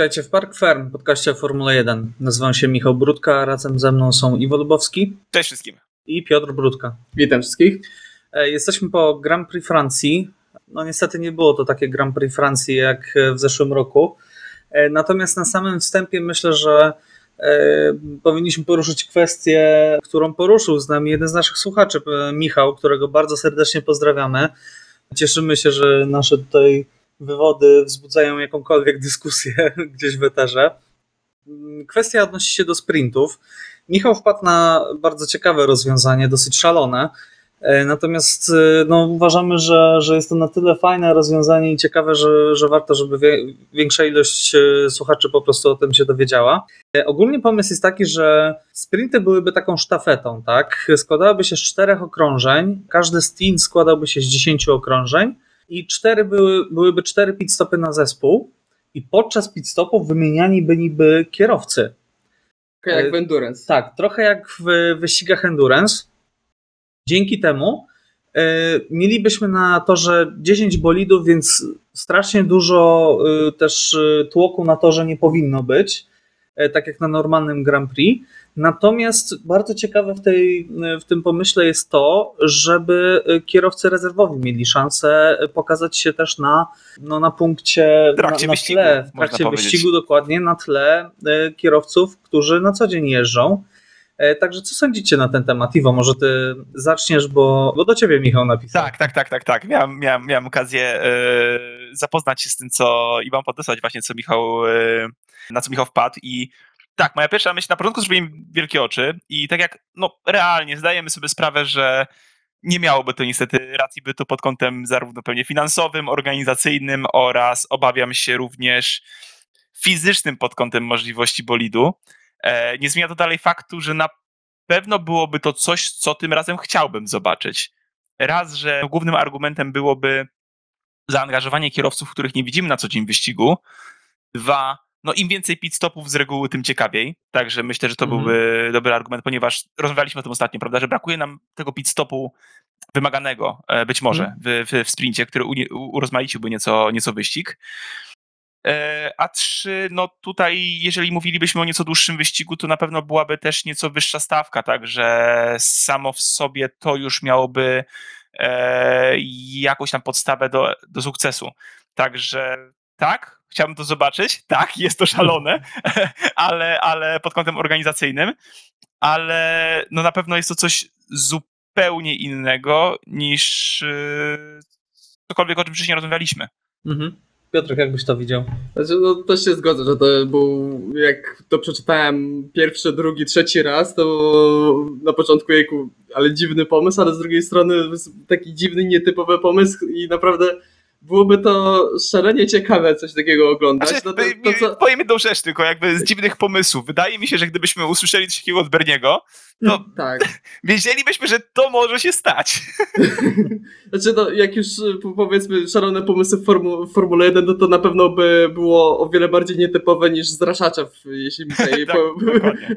Witajcie w Park Ferm, podcaście o Formule 1. Nazywam się Michał Brudka, razem ze mną są Iwo Lubowski. Cześć wszystkim. I Piotr Brudka. Witam wszystkich. E, jesteśmy po Grand Prix Francji. No niestety nie było to takie Grand Prix Francji jak w zeszłym roku. E, natomiast na samym wstępie myślę, że powinniśmy poruszyć kwestię, którą poruszył z nami jeden z naszych słuchaczy, Michał, którego bardzo serdecznie pozdrawiamy. Cieszymy się, że nasze tutaj wywody wzbudzają jakąkolwiek dyskusję gdzieś w eterze. Kwestia odnosi się do sprintów. Michał wpadł na bardzo ciekawe rozwiązanie, dosyć szalone. E, natomiast e, no, uważamy, że, że jest to na tyle fajne rozwiązanie i ciekawe, że, że warto, żeby wie, większa ilość e, słuchaczy po prostu o tym się dowiedziała. Ogólnie pomysł jest taki, że sprinty byłyby taką sztafetą, tak? Składałyby się z czterech okrążeń, każdy stint składałby się z dziesięciu okrążeń i cztery były, byłyby cztery pit stopy na zespół i podczas pit stopów wymieniani byliby kierowcy. Trochę jak w Endurance. Tak, trochę jak w wyścigach Endurance. Dzięki temu y, mielibyśmy na torze 10 bolidów, więc strasznie dużo y, też y, tłoku na torze nie powinno być, tak jak na normalnym Grand Prix. Natomiast bardzo ciekawe w, tej, w tym pomyśle jest to, żeby kierowcy rezerwowi mieli szansę pokazać się też na, no, na punkcie, trakcie na, na wyścigu, tle, w trakcie wyścigu dokładnie, na tle kierowców, którzy na co dzień jeżdżą. E, także co sądzicie na ten temat? Iwo, może ty zaczniesz, bo, bo do ciebie Michał napisał. Tak, tak, tak, tak, tak. Miałem, miałem, miałem okazję yy, zapoznać się z tym, co i wam podesłać właśnie, co Michał, yy, na co Michał wpadł i tak, moja pierwsza myśl, na początku zrobiłem wielkie oczy i tak jak, no realnie zdajemy sobie sprawę, że nie miałoby to niestety racji bytu pod kątem zarówno pewnie finansowym, organizacyjnym oraz obawiam się również fizycznym pod kątem możliwości bolidu. E, nie zmienia to dalej faktu, że na pewno byłoby to coś, co tym razem chciałbym zobaczyć. Raz, że głównym argumentem byłoby zaangażowanie kierowców, których nie widzimy na co dzień w wyścigu. Dwa, no im więcej pit stopów z reguły, tym ciekawiej. Także myślę, że to mhm. byłby dobry argument, ponieważ rozmawialiśmy o tym ostatnio, prawda, że brakuje nam tego pit stopu wymaganego, e, być może mhm. w, w, w sprincie, który urozmaiciłby nieco, nieco wyścig. E, a trzy, no tutaj, jeżeli mówilibyśmy o nieco dłuższym wyścigu, to na pewno byłaby też nieco wyższa stawka, także samo w sobie to już miałoby e, jakąś tam podstawę do, do sukcesu. Także tak, chciałbym to zobaczyć. Tak, jest to szalone, ale, ale pod kątem organizacyjnym, ale no na pewno jest to coś zupełnie innego niż yy, cokolwiek, o czym wcześniej rozmawialiśmy. Mhm. Piotrek, jak byś to widział? Znaczy, no, też się zgodzę, że to był, jak to przeczytałem pierwszy, drugi, trzeci raz, to na początku jejku, ale dziwny pomysł, ale z drugiej strony taki dziwny, nietypowy pomysł i naprawdę byłoby to szalenie ciekawe coś takiego oglądać. Znaczy, no to, to, co... Powiem jedną rzecz tylko, jakby z dziwnych pomysłów. Wydaje mi się, że gdybyśmy usłyszeli coś takiego od Berniego, to tak. wiedzielibyśmy, że to może się stać. Znaczy, no, jak już powiedzmy szalone pomysły w, formu, Formule 1, no to na pewno by było o wiele bardziej nietypowe niż zraszacza, jeśli tutaj tak, po,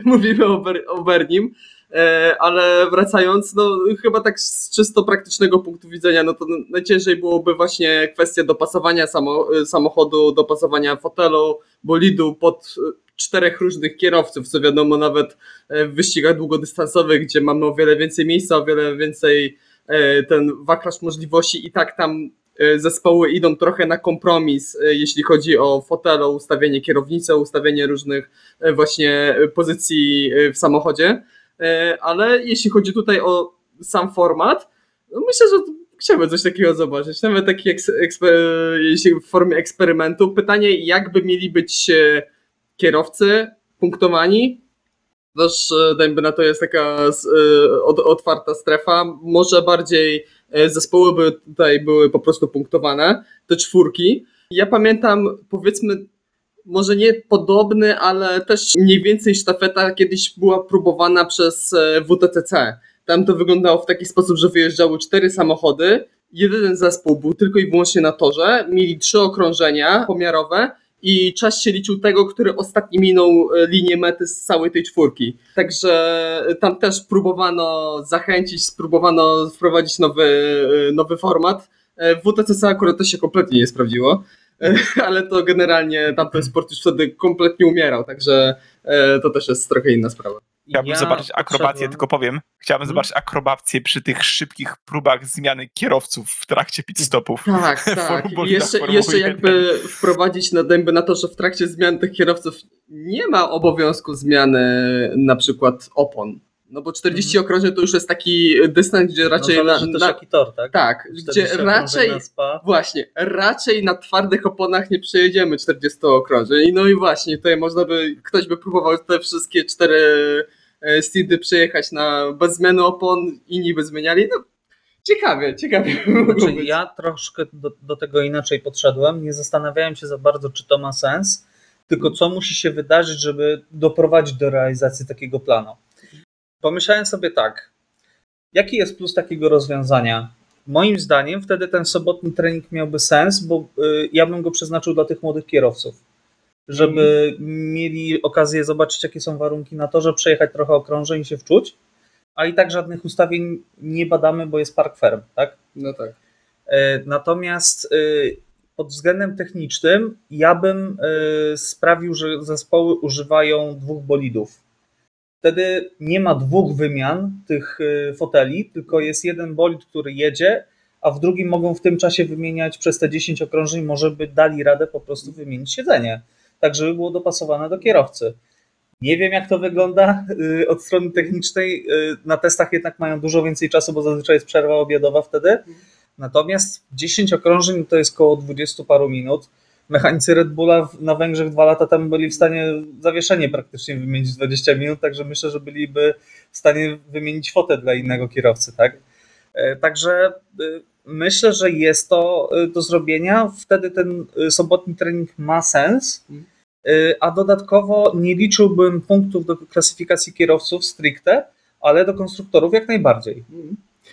mówimy o, Ber, o Bernim. E, ale wracając, no chyba tak z czysto praktycznego punktu widzenia, no to najciężej byłoby właśnie kwestia dopasowania samo, samochodu, dopasowania fotelu, bolidu pod czterech różnych kierowców, co wiadomo nawet w wyścigach długodystansowych, gdzie mamy o wiele więcej miejsca, o wiele więcej e, ten wachlarz możliwości i tak tam e, zespoły idą trochę na kompromis, jeśli chodzi o fotele, ustawienie kierownicy, ustawienie różnych właśnie pozycji w samochodzie. E, ale jeśli chodzi tutaj o sam format, no myślę, że chciałbym coś takiego zobaczyć, nawet taki jeśli w formie eksperymentu. Pytanie, jakby mieli być e, kierowcy punktowani, też e, dajmy na to jest taka otwarta strefa, może bardziej zespoły by tutaj były po prostu punktowane, te czwórki. Ja pamiętam, powiedzmy, może nie podobny, ale też mniej więcej sztafeta kiedyś była próbowana przez e, WTCC. Tam to wyglądało w taki sposób, że wyjeżdżały cztery samochody, jeden zespół był tylko i wyłącznie na torze, mieli trzy okrążenia pomiarowe i czas się liczył tego, który ostatni minął e, linię mety z całej tej czwórki. Także tam też próbowano zachęcić, spróbowano wprowadzić nowy, e, nowy format. W WTCC akurat to się kompletnie nie sprawdziło. ale to generalnie tamten sport już wtedy kompletnie umierał, także e, to też jest trochę inna sprawa. Chciałbym Ja zobaczyć akrobację, tylko powiem. Chciałbym Mhm. zobaczyć akrobację przy tych szybkich próbach zmiany kierowców w trakcie pit stopów. Tak, tak. I jeszcze, jeszcze jakby wprowadzić na dęby na to, że w trakcie zmian tych kierowców nie ma obowiązku zmiany na przykład opon. No bo 40 okrążeń to już jest taki dystans, gdzie raczej no, na, na, jaki tor, tak? tak, 40 gdzie raczej. Właśnie, raczej na twardych oponach nie przejedziemy 40 okrążeń. No i właśnie, tutaj można by, ktoś by próbował te wszystkie cztery e, stinty przejechać na bez zmiany opon, inni by zmieniali. No, ciekawie, ciekawie. Znaczy, ja troszkę do, do tego inaczej podszedłem. Nie zastanawiałem się za bardzo, czy to ma sens, tylko co musi się wydarzyć, żeby doprowadzić do realizacji takiego planu. Pomyślałem sobie tak, jaki jest plus takiego rozwiązania? Moim zdaniem wtedy ten sobotni trening miałby sens, bo y, ja bym go przeznaczył dla tych młodych kierowców, żeby mieli okazję zobaczyć, jakie są warunki na to, żeby przejechać trochę okrążeń i się wczuć, a i tak żadnych ustawień nie badamy, bo jest park ferm, tak? No tak. E, Natomiast e, pod względem technicznym ja bym e, sprawił, że zespoły używają dwóch bolidów. Wtedy nie ma dwóch wymian tych e, foteli, tylko jest jeden bolid, który jedzie, a w drugim mogą w tym czasie wymieniać przez te 10 okrążeń, może by dali radę po prostu wymienić siedzenie, tak żeby było dopasowane do kierowcy. Nie wiem, jak to wygląda y, od strony technicznej. Y, Na testach jednak mają dużo więcej czasu, bo zazwyczaj jest przerwa obiadowa wtedy. Natomiast 10 okrążeń to jest około 20 paru minut. Mechanicy Red Bulla na Węgrzech dwa lata temu byli w stanie zawieszenie praktycznie wymienić w 20 minut, także myślę, że byliby w stanie wymienić fotę dla innego kierowcy, tak? E, Także y, myślę, że jest to y, do zrobienia. Wtedy ten y, sobotni trening ma sens. Y, A dodatkowo nie liczyłbym punktów do klasyfikacji kierowców stricte, ale do konstruktorów jak najbardziej.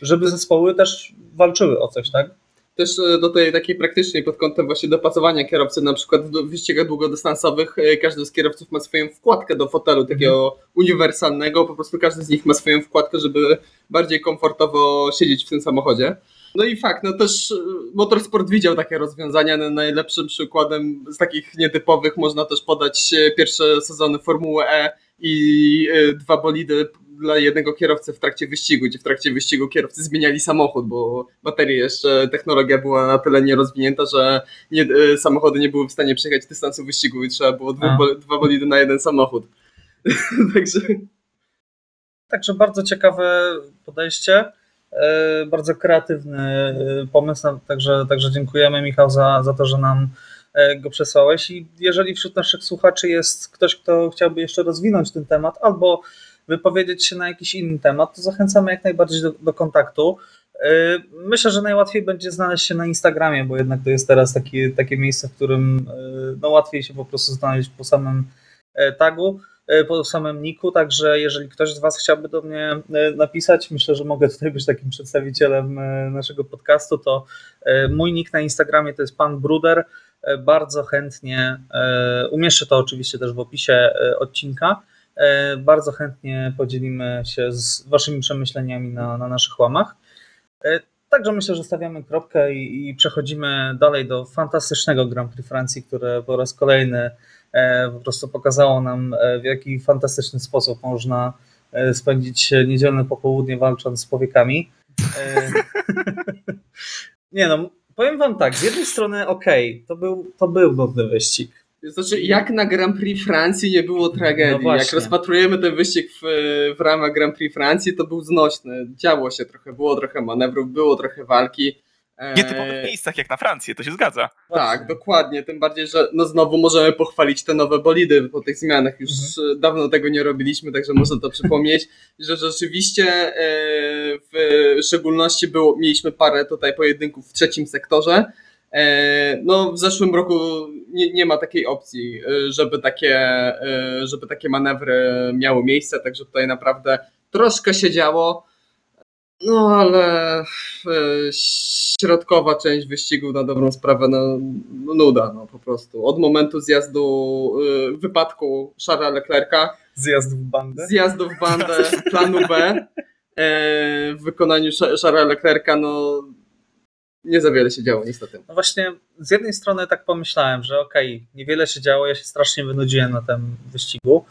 Żeby zespoły też walczyły o coś, tak? Też e, do tej takiej praktycznej pod kątem właśnie dopasowania kierowcy, na przykład w wyścigach długodystansowych e, każdy z kierowców ma swoją wkładkę do fotelu, takiego uniwersalnego, po prostu każdy z nich ma swoją wkładkę, żeby bardziej komfortowo siedzieć w tym samochodzie. No i fakt, no też e, Motorsport widział takie rozwiązania, no najlepszym przykładem z takich nietypowych można też podać pierwsze sezony Formuły E i dwa bolidy dla jednego kierowcy w trakcie wyścigu, gdzie w trakcie wyścigu kierowcy zmieniali samochód, bo baterie jeszcze, technologia była na tyle nierozwinięta, że nie, e, samochody nie były w stanie przejechać dystansu wyścigu i trzeba było dwóch, A. bo, dwa bolidy na jeden samochód. Także Także bardzo ciekawe podejście, e, bardzo kreatywny e, pomysł, także, także dziękujemy Michał za, za to, że nam go przesłałeś i jeżeli wśród naszych słuchaczy jest ktoś, kto chciałby jeszcze rozwinąć ten temat albo wypowiedzieć się na jakiś inny temat, to zachęcamy jak najbardziej do, do kontaktu. E, Myślę, że najłatwiej będzie znaleźć się na Instagramie, bo jednak to jest teraz taki, takie miejsce, w którym e, no, łatwiej się po prostu znaleźć po samym e, tagu e, po samym niku, także jeżeli ktoś z Was chciałby do mnie e, napisać, myślę, że mogę tutaj być takim przedstawicielem naszego podcastu, to mój nick na Instagramie to jest Pan Bruder. Bardzo chętnie, umieszczę to oczywiście też w opisie odcinka, bardzo chętnie podzielimy się z Waszymi przemyśleniami na, na naszych łamach. E, Także myślę, że stawiamy kropkę i, i przechodzimy dalej do fantastycznego Grand Prix Francji, które po raz kolejny e, po prostu pokazało nam, e, w jaki fantastyczny sposób można e, spędzić niedzielne popołudnie walcząc z powiekami. E, Nie no, powiem wam tak, z jednej strony okej, to, był, to był nudny wyścig. Znaczy, jak na Grand Prix Francji nie było No tragedii. właśnie. jak rozpatrujemy ten wyścig w, w ramach Grand Prix Francji, to był znośny. Działo się trochę, było trochę manewrów, było trochę walki. W nietypowych miejscach jak na Francję, to się zgadza. Tak, dokładnie. Tym bardziej, że no znowu możemy pochwalić te nowe bolidy po tych zmianach. Już Mhm. dawno tego nie robiliśmy, także można to przypomnieć, że rzeczywiście e, w szczególności było, mieliśmy parę tutaj pojedynków w trzecim sektorze. E, No, w zeszłym roku nie, nie ma takiej opcji, e, żeby takie, e, żeby takie manewry miały miejsce, także tutaj naprawdę troszkę się działo. No, ale e, środkowa część wyścigu na dobrą sprawę, no, no nuda, no po prostu. Od momentu zjazdu, wypadku Charlesa Leclerca, Zjazd w bandę. zjazdu w bandę planu B w wykonaniu Cha- Charlesa Leclerca, no nie za wiele się działo niestety. No właśnie, z jednej strony tak pomyślałem, że okej, okay, niewiele się działo, ja się strasznie wynudziłem na tym wyścigu,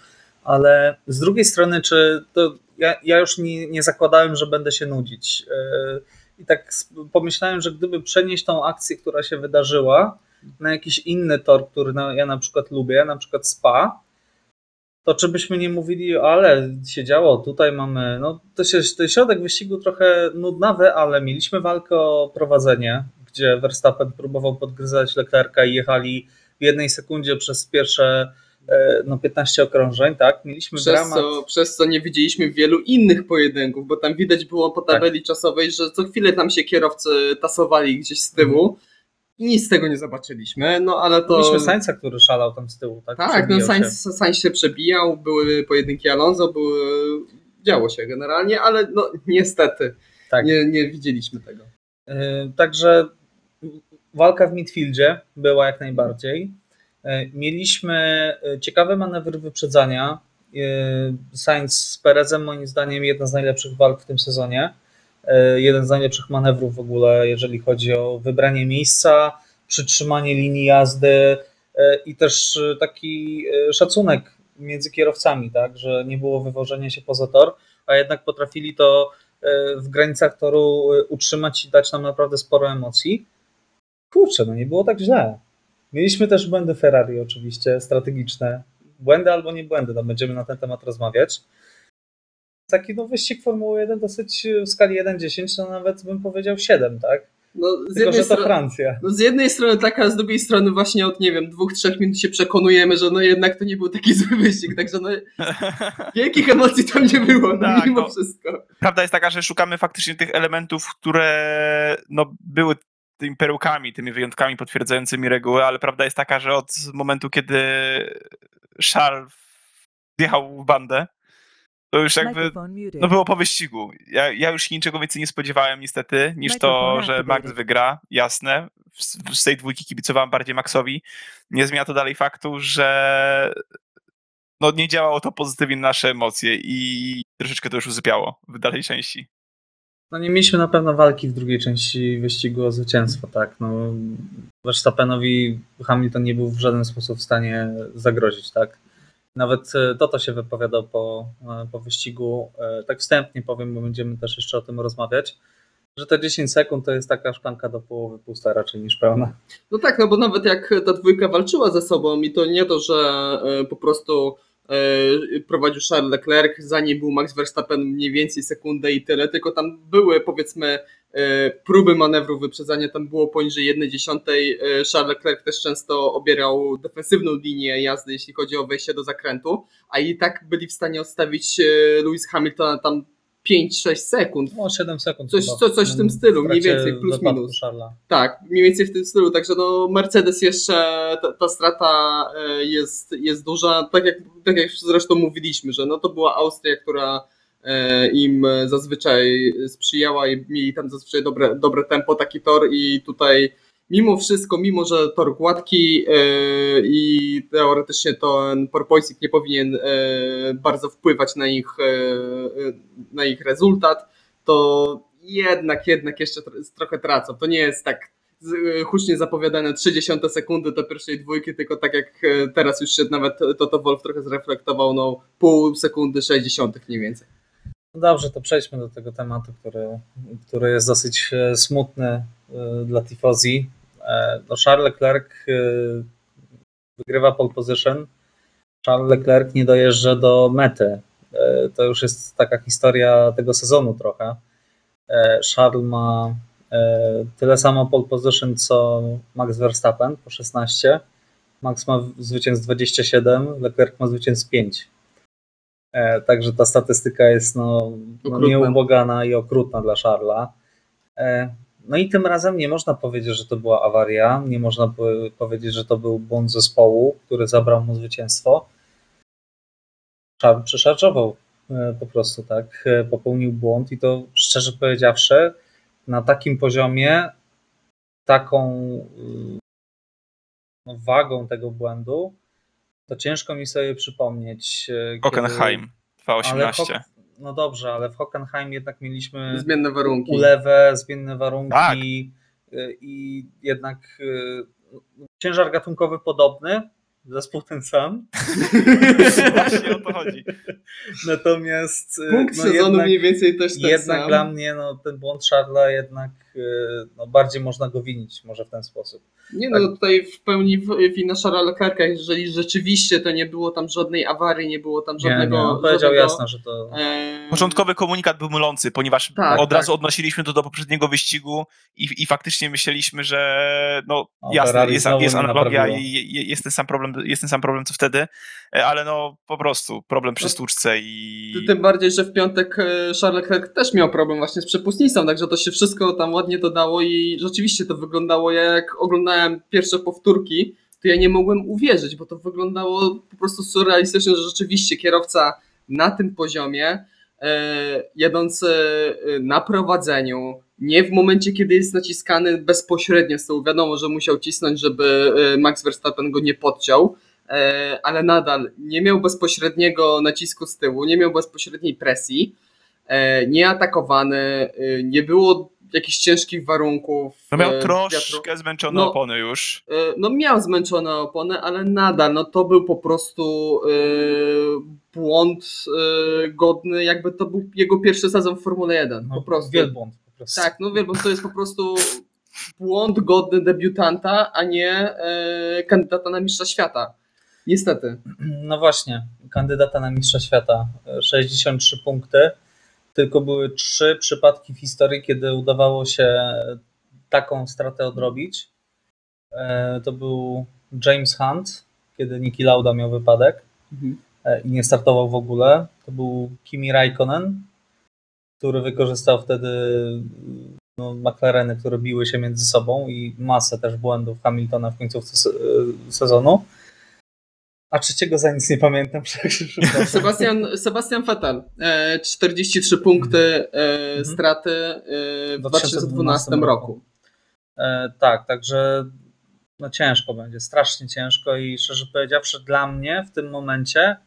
ale z drugiej strony, czy to ja, ja już nie, nie zakładałem, że będę się nudzić. Yy, I tak pomyślałem, że gdyby przenieść tą akcję, która się wydarzyła, na jakiś inny tor, który ja na przykład lubię, na przykład SPA, to czy byśmy nie mówili, ale się działo, tutaj mamy, no to się, ten środek wyścigu trochę nudnawy, ale mieliśmy walkę o prowadzenie, gdzie Verstappen próbował podgryzać Leclerca i jechali w jednej sekundzie przez pierwsze e, no 15 okrążeń, tak? Mieliśmy przez dramat. Co, przez co nie widzieliśmy wielu innych pojedynków, bo tam widać było po tabeli tak. czasowej, że co chwilę tam się kierowcy tasowali gdzieś z tyłu. Nic z tego nie zobaczyliśmy, no ale to... Mieliśmy Sainza, który szalał tam z tyłu, tak? Tak, no Sainz się. Sainz się przebijał, były pojedynki Alonso, były... działo się generalnie, ale no niestety tak. nie, nie widzieliśmy tego. Yy, także walka w midfieldzie była jak najbardziej. Yy, mieliśmy y, ciekawe manewry wyprzedzania. Yy, Sainz z Perezem moim zdaniem jedna z najlepszych walk w tym sezonie. E, jeden z najlepszych manewrów w ogóle, jeżeli chodzi o wybranie miejsca, przytrzymanie linii jazdy e, i też taki e, szacunek między kierowcami, tak, że nie było wywożenia się poza tor, a jednak potrafili to w granicach toru utrzymać i dać nam naprawdę sporo emocji. Kurczę, no nie było tak źle. Mieliśmy też błędy Ferrari oczywiście, strategiczne. Błędy albo nie błędy, no będziemy na ten temat rozmawiać taki no, wyścig Formuły 1 dosyć w skali 1-10, no nawet bym powiedział 7, tak? No, z Tylko, że to Francja. No z jednej strony taka, a z drugiej strony właśnie od, nie wiem, dwóch, trzech minut się przekonujemy, że no jednak to nie był taki zły wyścig, także no wielkich emocji tam nie było, no tak, mimo no, wszystko. Prawda jest taka, że szukamy faktycznie tych elementów, które no były tymi perełkami, tymi wyjątkami potwierdzającymi reguły, ale prawda jest taka, że od momentu, kiedy Charles wjechał w bandę, to już jakby no było po wyścigu. Ja, ja już niczego więcej nie spodziewałem niestety, niż to, że Max wygra, jasne. Z tej dwójki kibicowałem bardziej Maxowi. Nie zmienia to dalej faktu, że no nie działało to pozytywnie na nasze emocje i troszeczkę to już usypiało w dalszej części. No nie mieliśmy na pewno walki w drugiej części wyścigu o zwycięstwo, tak. No, Verstappenowi Hamilton nie był w żaden sposób w stanie zagrozić, tak. Nawet e, Toto się wypowiadał po, e, po wyścigu. E, tak wstępnie powiem, bo będziemy też jeszcze o tym rozmawiać, że te 10 sekund to jest taka szklanka do połowy pusta raczej niż pełna. No tak, no bo nawet jak ta dwójka walczyła ze sobą i to nie to, że po prostu prowadził Charles Leclerc, za nim był Max Verstappen mniej więcej sekundę i tyle, tylko tam były powiedzmy E, próby manewru wyprzedzania tam było poniżej 1 dziesiątej. E, Charles Leclerc też często obierał defensywną linię jazdy, jeśli chodzi o wejście do zakrętu, a i tak byli w stanie odstawić e, Lewis Hamiltona tam 5-6 sekund. No 7 sekund. Coś, co, coś w tym stylu, mniej więcej, plus minus. Charlesa. Tak, mniej więcej w tym stylu, także no Mercedes jeszcze, ta, ta, strata jest, jest duża, tak jak, tak jak zresztą mówiliśmy, że no to była Austria, która E, im zazwyczaj sprzyjała i mieli tam zazwyczaj dobre, dobre tempo, taki tor i tutaj mimo wszystko, mimo że tor gładki e, i teoretycznie ten porpoising nie powinien e, bardzo wpływać na ich, na ich rezultat, to jednak, jednak jeszcze trochę tracą. To nie jest tak hucznie zapowiadane 30 sekundy do pierwszej dwójki, tylko tak jak teraz już się nawet Toto Wolf trochę zreflektował, no pół sekundy 60 mniej więcej. No dobrze, to przejdźmy do tego tematu, który, który jest dosyć smutny dla Tifozi. E, no Charles Leclerc wygrywa pole position. Charles Leclerc nie dojeżdża do mety. To już jest taka historia tego sezonu trochę. Charles ma tyle samo pole position co Max Verstappen po 16. Max ma zwycięstw 27, Leclerc ma zwycięstw 5. E, także ta statystyka jest no, no nieubłagana i okrutna dla Szarla. E, no i tym razem nie można powiedzieć, że to była awaria, nie można powiedzieć, że to był błąd zespołu, który zabrał mu zwycięstwo. Szarl przeszarżował e, po prostu, tak, popełnił błąd i to szczerze powiedziawszy na takim poziomie, taką no, wagą tego błędu, to ciężko mi sobie przypomnieć. E, Hockenheim 2.18. No dobrze, ale w Hockenheim jednak mieliśmy zmienne warunki. ulewę, zmienne warunki. Tak. y, i jednak y, ciężar gatunkowy podobny, zespół ten sam. Właśnie o to chodzi. Natomiast y, Punkt no sezonu jednak, mniej więcej też ten jednak sam. dla mnie no, ten błąd Charlesa jednak no, bardziej można go winić może w ten sposób. Nie no, tutaj w pełni wina Charlesa Leclerca, jeżeli rzeczywiście to nie było tam żadnej awarii, nie było tam Nie, żadnego... nie, on powiedział żadnego, jasno, że to e, Początkowy komunikat był mylący, ponieważ Tak, od tak. razu odnosiliśmy to do poprzedniego wyścigu i, i faktycznie myśleliśmy, że no O, jasne, Ferrari jest, jest nie analogia i jest ten, sam problem, jest ten sam problem co wtedy, e, ale no po prostu problem przy No, stłuczce i... Ty- Tym bardziej, że w piątek e, Charles Leclerc też miał problem właśnie z przepustnicą, także to się wszystko tam ładnie dodało i rzeczywiście to wyglądało, ja jak oglądałem pierwsze powtórki, to ja nie mogłem uwierzyć, bo to wyglądało po prostu surrealistycznie, że rzeczywiście kierowca na tym poziomie, e, jadąc e, na prowadzeniu, nie w momencie, kiedy jest naciskany bezpośrednio z tyłu, wiadomo, że musiał cisnąć, żeby e, Max Verstappen go nie podciął, ale nadal nie miał bezpośredniego nacisku z tyłu, nie miał bezpośredniej presji, nie atakowany, nie było jakichś ciężkich warunków. No miał e, troszkę wiatru. zmęczone No. opony już. E, No miał zmęczone opony, ale nadal no to był po prostu e, błąd e, godny, jakby to był jego pierwszy sezon w Formule 1. no, po prostu. wielbłąd po prostu. Tak, no wiem, bo to jest po prostu błąd godny debiutanta, a nie e, kandydata na mistrza świata. Niestety. No właśnie, kandydata na mistrza świata, e, 63 punkty. Tylko były trzy przypadki w historii, kiedy udawało się taką stratę odrobić. E, To był James Hunt, kiedy Niki Lauda miał wypadek e, i nie startował w ogóle. To był Kimi Raikkonen, który wykorzystał wtedy no, McLareny, które biły się między sobą i masę też błędów Hamiltona w końcówce e, sezonu. A trzeciego za nic nie pamiętam. Sebastian, Sebastian Vettel, e, 43 punkty e, Mhm. straty e, w 2012 roku. E, tak, także no ciężko będzie, strasznie ciężko i szczerze powiedziawszy dla mnie w tym momencie,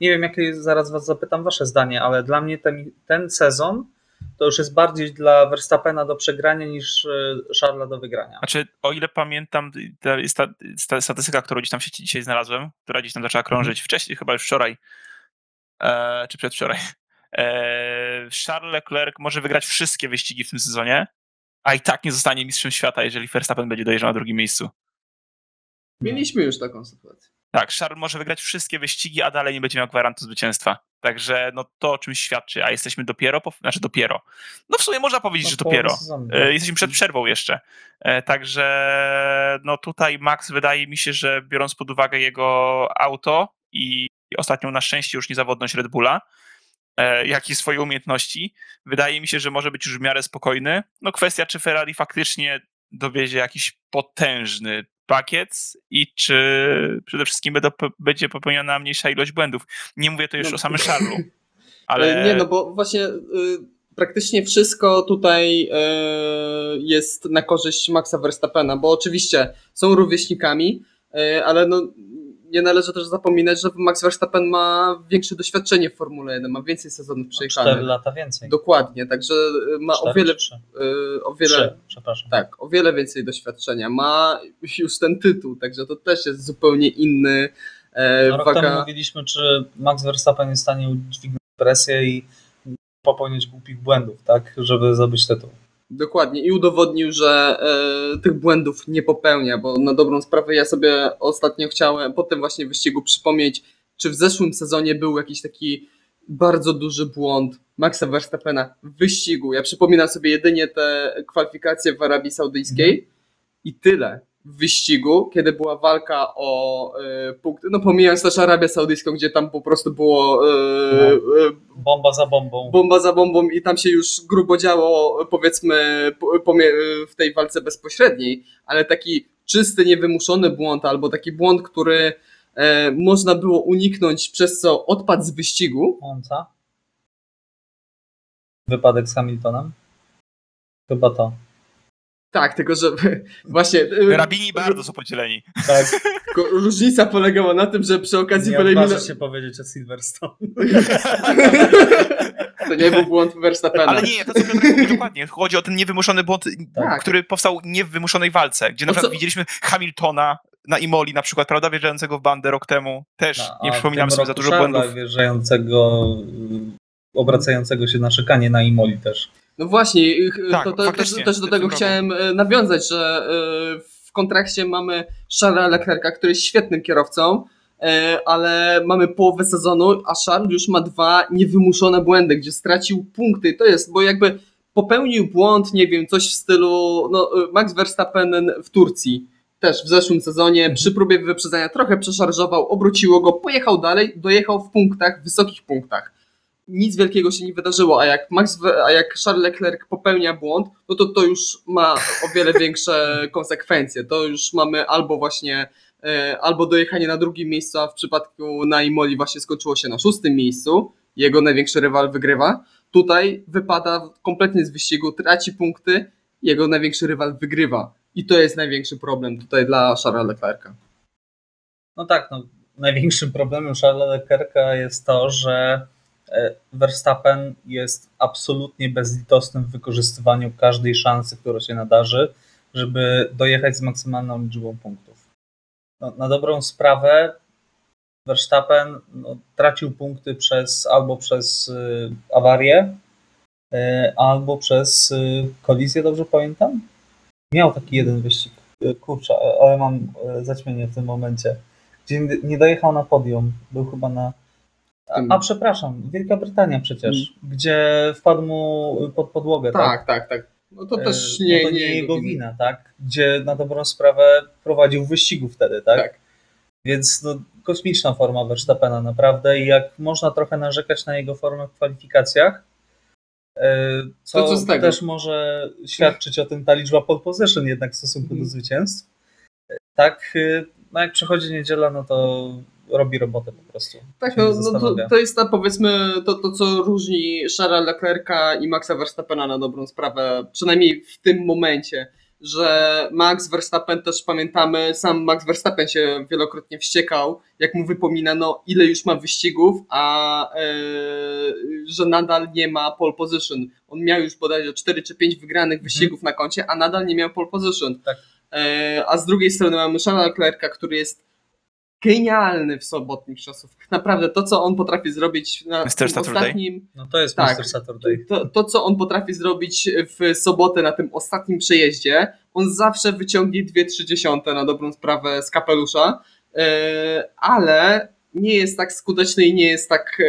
nie wiem jakie, zaraz was zapytam wasze zdanie, ale dla mnie ten, ten sezon to już jest bardziej dla Verstappena do przegrania niż e, Charlesa do wygrania. Znaczy, o ile pamiętam, ta, ta statystyka, którą gdzieś tam w sieci dzisiaj znalazłem, która gdzieś tam zaczęła krążyć wcześniej, chyba już wczoraj, e, czy przedwczoraj. E, Charles Leclerc może wygrać wszystkie wyścigi w tym sezonie, a i tak nie zostanie mistrzem świata, jeżeli Verstappen będzie dojeżdżał na drugim miejscu. Mieliśmy już taką sytuację. Tak, Charles może wygrać wszystkie wyścigi, a dalej nie będzie miał gwarantu zwycięstwa. Także no to o czymś świadczy, a jesteśmy dopiero, po, znaczy dopiero. No w sumie można powiedzieć, że No, połowa dopiero. E, Jesteśmy przed przerwą jeszcze. E, Także no tutaj Max wydaje mi się, że biorąc pod uwagę jego auto i ostatnią na szczęście już niezawodność Red Bulla, e, jak i swoje umiejętności, wydaje mi się, że może być już w miarę spokojny. No kwestia, czy Ferrari faktycznie dowiezie jakiś potężny pakiet i czy przede wszystkim będą, będzie popełniona mniejsza ilość błędów. Nie mówię to już No. o samym Charlesu, Ale... ale... Nie, no bo właśnie y, praktycznie wszystko tutaj y, jest na korzyść Maxa Verstappena, bo oczywiście są rówieśnikami, y, ale no, nie należy też zapominać, że Max Verstappen ma większe doświadczenie w Formule 1, ma więcej sezonów Cztery przejechanych. lata więcej. Dokładnie, także ma o Cztery wiele, czy trzy? y, o wiele, Trzy, przepraszam. tak, o wiele więcej doświadczenia. Ma już ten tytuł, także to też jest zupełnie inny e, No, rok temu mówiliśmy, czy Max Verstappen jest w stanie udźwignąć presję i popełnić głupich błędów, tak, żeby zdobyć tytuł. Dokładnie i udowodnił, że e, tych błędów nie popełnia, bo na dobrą sprawę ja sobie ostatnio chciałem po tym właśnie wyścigu przypomnieć, czy w zeszłym sezonie był jakiś taki bardzo duży błąd Maxa Verstappena w wyścigu. Ja przypominam sobie jedynie te kwalifikacje w Arabii Saudyjskiej i tyle. W wyścigu, kiedy była walka o e, punkty, no pomijając też Arabię Saudyjską, gdzie tam po prostu było e, e, Bomba za bombą. bomba za bombą i tam się już grubo działo, powiedzmy, w tej walce bezpośredniej, ale taki czysty, niewymuszony błąd, albo taki błąd, który e, można było uniknąć, przez co odpadł z wyścigu, Monza. Wypadek z Hamiltonem. Chyba to. Tak, tylko że właśnie... y, Rabini bardzo są podzieleni. Tak, tylko różnica polegała na tym, że przy okazji nie odważę się powiedzieć o Silverstone. To nie był błąd Verstappena. Ale nie, to co Piotrek mówi dokładnie. Chodzi o ten niewymuszony błąd, Tak. który powstał nie w wymuszonej walce, gdzie na przykład widzieliśmy Hamiltona na Imoli na przykład, prawda, wjeżdżającego w bandę rok temu. Też No, nie a w przypominamy tym sobie za dużo błędów. wjeżdżającego, obracającego się na szykanie na Imoli też. No właśnie, y, Tak, to, to, też, też do w tego chciałem y, nawiązać, że y, w kontrakcie mamy Charlesa Leclerca, który jest świetnym kierowcą, y, ale mamy połowę sezonu, a Charles już ma dwa niewymuszone błędy, gdzie stracił punkty. To jest, bo jakby popełnił błąd, nie wiem, coś w stylu no, y, Max Verstappen w Turcji. Też w zeszłym sezonie przy próbie wyprzedzania trochę przeszarżował, obróciło go, pojechał dalej, dojechał w punktach, wysokich punktach nic wielkiego się nie wydarzyło, a jak Max, a jak Charles Leclerc popełnia błąd, no to to już ma o wiele większe konsekwencje. To już mamy albo właśnie e, albo dojechanie na drugim miejscu, a w przypadku na Imoli właśnie skończyło się na szóstym miejscu. Jego największy rywal wygrywa. Tutaj wypada kompletnie z wyścigu, traci punkty, jego największy rywal wygrywa. I to jest największy problem tutaj dla Charlesa Leclerca. No tak, no, największym problemem Charlesa Leclerca jest to, że Verstappen jest absolutnie bezlitosnym w wykorzystywaniu każdej szansy, która się nadarzy, żeby dojechać z maksymalną liczbą punktów. No, na dobrą sprawę Verstappen no, tracił punkty przez albo przez y, awarię, y, albo przez y, kolizję, dobrze pamiętam? Miał taki jeden wyścig. Kurczę, ale mam zaćmienie w tym momencie. Gdzie nie dojechał na podium. Był chyba na. A, Tym- a przepraszam, Wielka Brytania przecież, gdzie wpadł mu pod podłogę. Tak, tak, tak. No to E, też no nie, to nie, nie jego wina, tak? Gdzie na dobrą sprawę prowadził wyścigu wtedy, tak? Tak. Więc no, kosmiczna forma Verstappena naprawdę i jak można trochę narzekać na jego formę w kwalifikacjach, e, co, To co też może świadczyć o tym ta liczba pole position jednak w stosunku Mhm. do zwycięstw. E, Tak, no jak przychodzi niedziela, no to robi robotę po prostu. Tak, no, no to, to jest ta powiedzmy to, to, co różni Charlesa Leclerca i Maxa Verstappena na dobrą sprawę, przynajmniej w tym momencie, że Max Verstappen też pamiętamy, sam Max Verstappen się wielokrotnie wściekał, jak mu wypominano, ile już ma wyścigów, a e, że nadal nie ma pole position. On miał już bodajże 4 czy 5 wygranych wyścigów na koncie, a nadal nie miał pole position. Tak. E, a z drugiej strony mamy Charlesa Leclerca, który jest genialny w sobotnich czasówkach. Naprawdę to, co on potrafi zrobić na Mr. tym Saturday? ostatnim. No to jest Tak. Mr. Saturday. To, to, co on potrafi zrobić w sobotę na tym ostatnim przejeździe, on zawsze wyciągnie 2-3 na dobrą sprawę z kapelusza, e, ale nie jest tak skuteczny i nie jest tak e,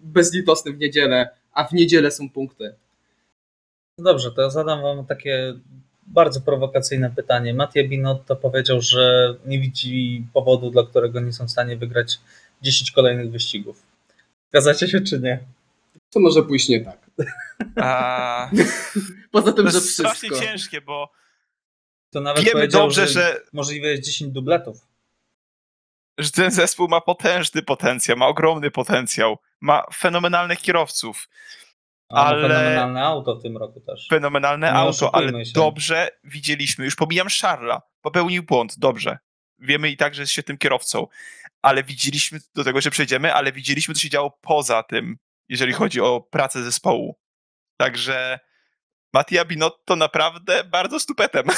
bezlitosny w niedzielę, a w niedzielę są punkty. No dobrze, to ja zadam wam takie bardzo prowokacyjne pytanie. Mattia Binotto powiedział, że nie widzi powodu, dla którego nie są w stanie wygrać 10 kolejnych wyścigów. Zgadzacie się czy nie? Co może pójść nie tak? A, Poza to tym, że jest strasznie ciężkie, bo To nawet wiemy dobrze, że, że, możliwe jest 10 dubletów. że ten zespół ma potężny potencjał, ma ogromny potencjał, ma fenomenalnych kierowców, Ale- fenomenalne auto w tym roku też. fenomenalne Nie auto, ale się. dobrze widzieliśmy, już pomijam Charlesa, popełnił błąd, dobrze. Wiemy i tak, że jest świetnym kierowcą, ale widzieliśmy, do tego się przejdziemy, ale widzieliśmy, co się działo poza tym, jeżeli chodzi o pracę zespołu. Także Mattia Binotto naprawdę bardzo stupetem.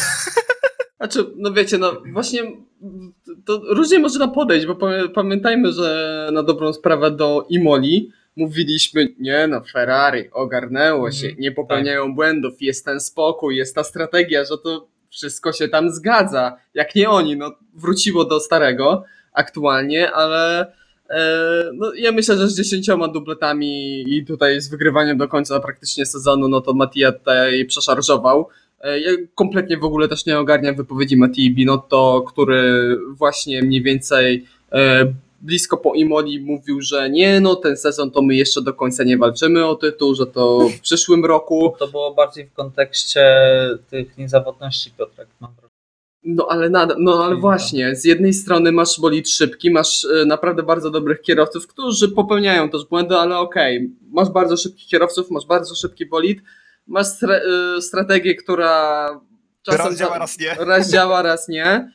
Znaczy, no wiecie, no właśnie to różnie można podejść, bo pamię- pamiętajmy, że na dobrą sprawę do Imoli mówiliśmy, nie no, Ferrari ogarnęło się, Mhm, nie popełniają błędów, jest ten spokój, jest ta strategia, że to wszystko się tam zgadza. Jak nie oni, no wróciło do starego aktualnie, ale e, no, ja myślę, że z dziesięcioma dubletami i tutaj z wygrywaniem do końca praktycznie sezonu, no to Mattia tutaj przeszarżował. E, Ja kompletnie w ogóle też nie ogarniam wypowiedzi Mattii Binotto, który właśnie mniej więcej e, blisko po Imoli mówił, że nie, no ten sezon to my jeszcze do końca nie walczymy o tytuł, że to w przyszłym roku. To było bardziej w kontekście tych niezawodności Piotrek, mam wrażenie. No ale no ale właśnie, z jednej strony masz bolid szybki, masz e, naprawdę bardzo dobrych kierowców, którzy popełniają też błędy, ale okej, masz bardzo szybkich kierowców, masz bardzo szybki bolid, masz stra- e, strategię, która Raz działa, raz nie. Raz działa, raz nie,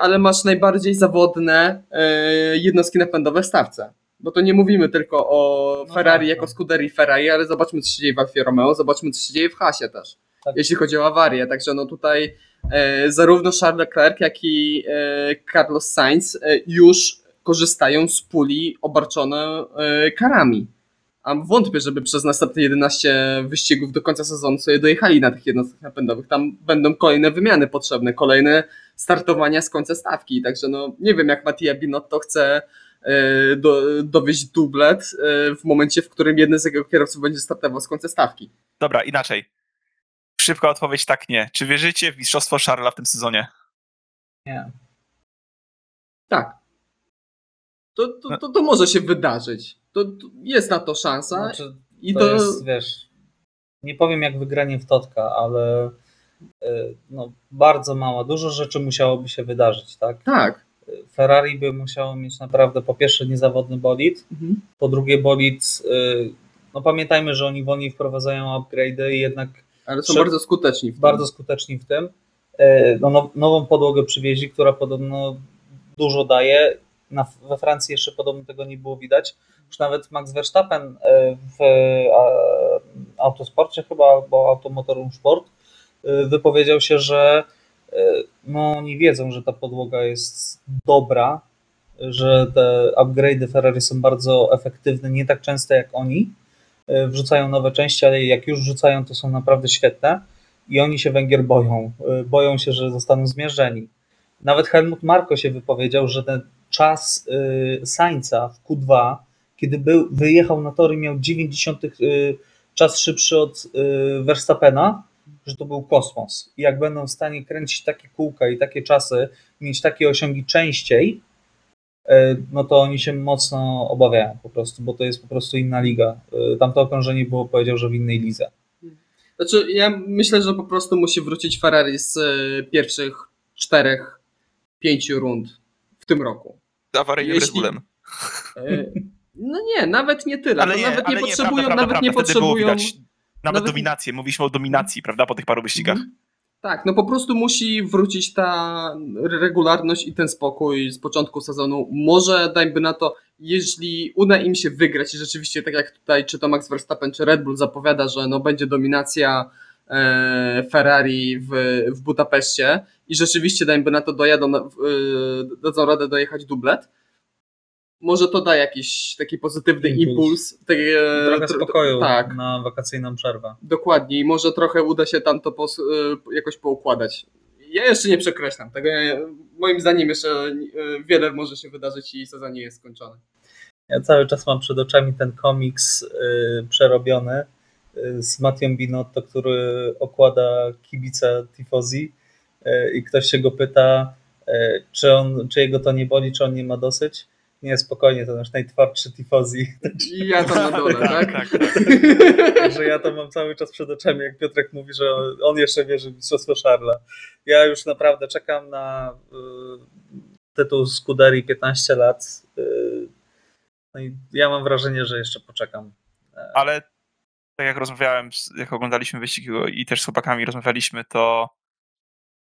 ale masz najbardziej zawodne e, jednostki napędowe w stawce. Bo to nie mówimy tylko o No Ferrari tak, jako no. Scuderii Ferrari, ale zobaczmy co się dzieje w Alfie Romeo, zobaczmy co się dzieje w Hasie też, Tak. jeśli chodzi o awarię. Także no tutaj e, zarówno Charles Leclerc, jak i e, Carlos Sainz e, już korzystają z puli obarczone e, karami. A wątpię, żeby przez następne 11 wyścigów do końca sezonu sobie dojechali na tych jednostkach napędowych. Tam będą kolejne wymiany potrzebne, kolejne startowania z końca stawki. Także no nie wiem, jak Mattia Binotto chce e, do, dowieść dublet e, w momencie, w którym jeden z jego kierowców będzie startował z końca stawki. Dobra, inaczej. Szybka odpowiedź tak nie. Czy wierzycie w mistrzostwo Charlesa w tym sezonie? Nie. Tak. To, to, to, to może się wydarzyć. To, to jest na to szansa. Znaczy, I to, to, jest, wiesz, nie powiem jak wygranie w Totka, ale y, no, bardzo mała, dużo rzeczy musiałoby się wydarzyć, tak? tak. Ferrari by musiało mieć naprawdę po pierwsze niezawodny bolid, Mhm. po drugie bolid, y, no pamiętajmy, że oni wolniej wprowadzają upgrade'y i jednak Ale są bardzo skuteczni. W tym. bardzo skuteczni w tym. Y, No, now- nową podłogę przywieźli, która podobno dużo daje. Na, we Francji jeszcze podobno tego nie było widać. Już nawet Max Verstappen y, w autosporcie chyba, albo Automotorum Sport y, wypowiedział się, że y, no, oni wiedzą, że ta podłoga jest dobra, że te upgrade'y Ferrari są bardzo efektywne, nie tak częste jak oni. Wrzucają nowe części, ale jak już wrzucają, to są naprawdę świetne i oni się Węgier boją. Boją się, że zostaną zmierzeni. Nawet Helmut Marko się wypowiedział, że ten czas y, Sańca w Q2, kiedy był, wyjechał na tory, miał 90 y, czas szybszy od y, Verstappena, że to był kosmos. I jak będą w stanie kręcić takie kółka i takie czasy, mieć takie osiągi częściej, no to oni się mocno obawiają po prostu, bo to jest po prostu inna liga. Tamto okrążenie było, powiedział, że w innej lidze. Znaczy, ja myślę, że po prostu musi wrócić Ferrari z pierwszych czterech, pięciu rund w tym roku. Awaryjnym Jeśli- Red Bullem. E, No nie, nawet nie tyle. Ale nie, nawet nie ale potrzebują, prawda, nawet prawda, nie prawda, wtedy było potrzebują. widać Nawet, nawet- dominację, mówiliśmy o dominacji, prawda, po tych paru wyścigach. Mhm. Tak, no po prostu musi wrócić ta regularność i ten spokój z początku sezonu. Może dajmy na to, jeśli uda im się wygrać i rzeczywiście tak jak tutaj czy to Max Verstappen czy Red Bull zapowiada, że no będzie dominacja Ferrari w, w Budapeszcie i rzeczywiście dajmy na to dojadą, e, dadzą radę dojechać dublet, może to da jakiś taki pozytywny Impuls. impuls. takie, Trochę tro- spokoju Tak, na wakacyjną przerwę. Dokładnie i może trochę uda się tam to jakoś poukładać. Ja jeszcze nie przekreślam tego. Moim zdaniem jeszcze wiele może się wydarzyć i sezon nie jest skończony. Ja cały czas mam przed oczami ten komiks y, przerobiony z Mattią Binotto, który okłada kibica Tifosi y, i ktoś się go pyta, y, czy, on, czy jego to nie boli, czy on nie ma dosyć. Nie, spokojnie, to nasz najtwardszy Tifosi. I ja tam na dole, tak? tak, tak. Także ja to mam cały czas przed oczami, jak Piotrek mówi, że on jeszcze wierzy w mistrzostwo Szarla. Ja już naprawdę czekam na y, tytuł Scuderii 15 lat. y, no i ja mam wrażenie, że jeszcze poczekam. Ale tak jak rozmawiałem, z- jak oglądaliśmy wyścig i też z chłopakami rozmawialiśmy, to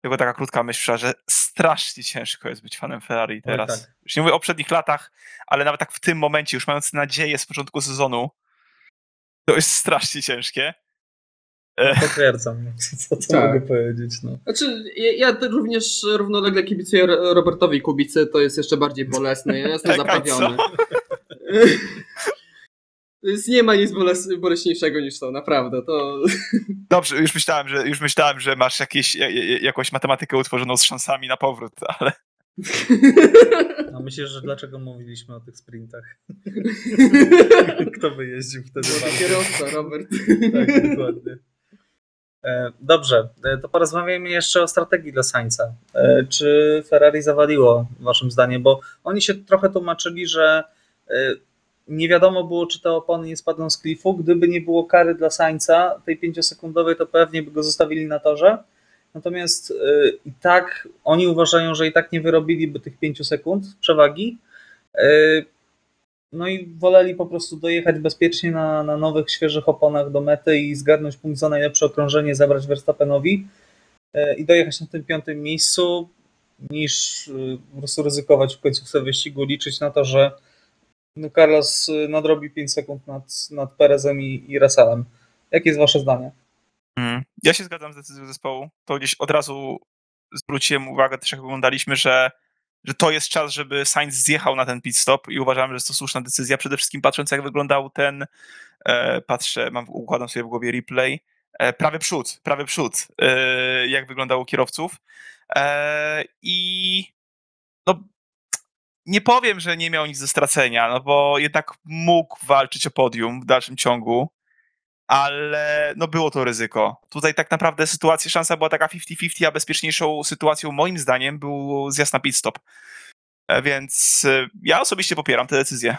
tylko taka krótka myśl, że strasznie ciężko jest być fanem Ferrari teraz. tak. Już nie mówię o przednich latach, ale nawet tak w tym momencie, już mając nadzieję z początku sezonu, to jest strasznie ciężkie. E, Potwierdzam, no, co, co Tak. mogę powiedzieć. No. Znaczy, ja, ja również równolegle kibicuję Ro- Robertowi Kubicy, to jest jeszcze bardziej bolesne. Ja jestem zaprawiony. Jest, nie ma nic boles, boleśniejszego niż to, naprawdę. To... Dobrze, już myślałem, że, już myślałem, że masz jakieś, ja- ja- jakąś matematykę utworzoną z szansami na powrót, ale no myślisz, że dlaczego mówiliśmy o tych sprintach? Kto by jeździł wtedy? Kierowca, Robert. Tak, dokładnie. E, Dobrze, e, to porozmawiajmy jeszcze o strategii dla Sańca. E, Czy Ferrari zawaliło, waszym zdaniem? Bo oni się trochę tłumaczyli, że nie wiadomo było, czy te opony nie spadną z klifu. Gdyby nie było kary dla Sańca, tej pięciosekundowej, to pewnie by go zostawili na torze. Natomiast e, i tak oni uważają, że i tak nie wyrobiliby tych pięciu sekund przewagi. E, no i woleli po prostu dojechać bezpiecznie na, na nowych, świeżych oponach do mety i zgarnąć punkt za najlepsze okrążenie, zabrać Verstappenowi. i dojechać na tym piątym miejscu, niż po prostu ryzykować w końcówce wyścigu, liczyć na to, że no, Carlos nadrobi 5 sekund nad, nad Perezem i, i Russellem. Jakie jest wasze zdanie? Hmm. Ja się zgadzam z decyzją zespołu. To gdzieś od razu zwróciłem uwagę, też jak oglądaliśmy, że, że to jest czas, żeby Sainz zjechał na ten pit stop i uważam, że jest to słuszna decyzja. Przede wszystkim patrząc, jak wyglądał ten, e, patrzę, mam, układam sobie w głowie replay, e, prawy przód, prawy przód, e, jak wyglądało kierowców. E, I no, nie powiem, że nie miał nic do stracenia, no bo jednak mógł walczyć o podium w dalszym ciągu ale no było to ryzyko. Tutaj tak naprawdę sytuacja, szansa była taka 50-50, a bezpieczniejszą sytuacją moim zdaniem był zjazd na pit stop. E, więc e, ja osobiście popieram tę decyzję.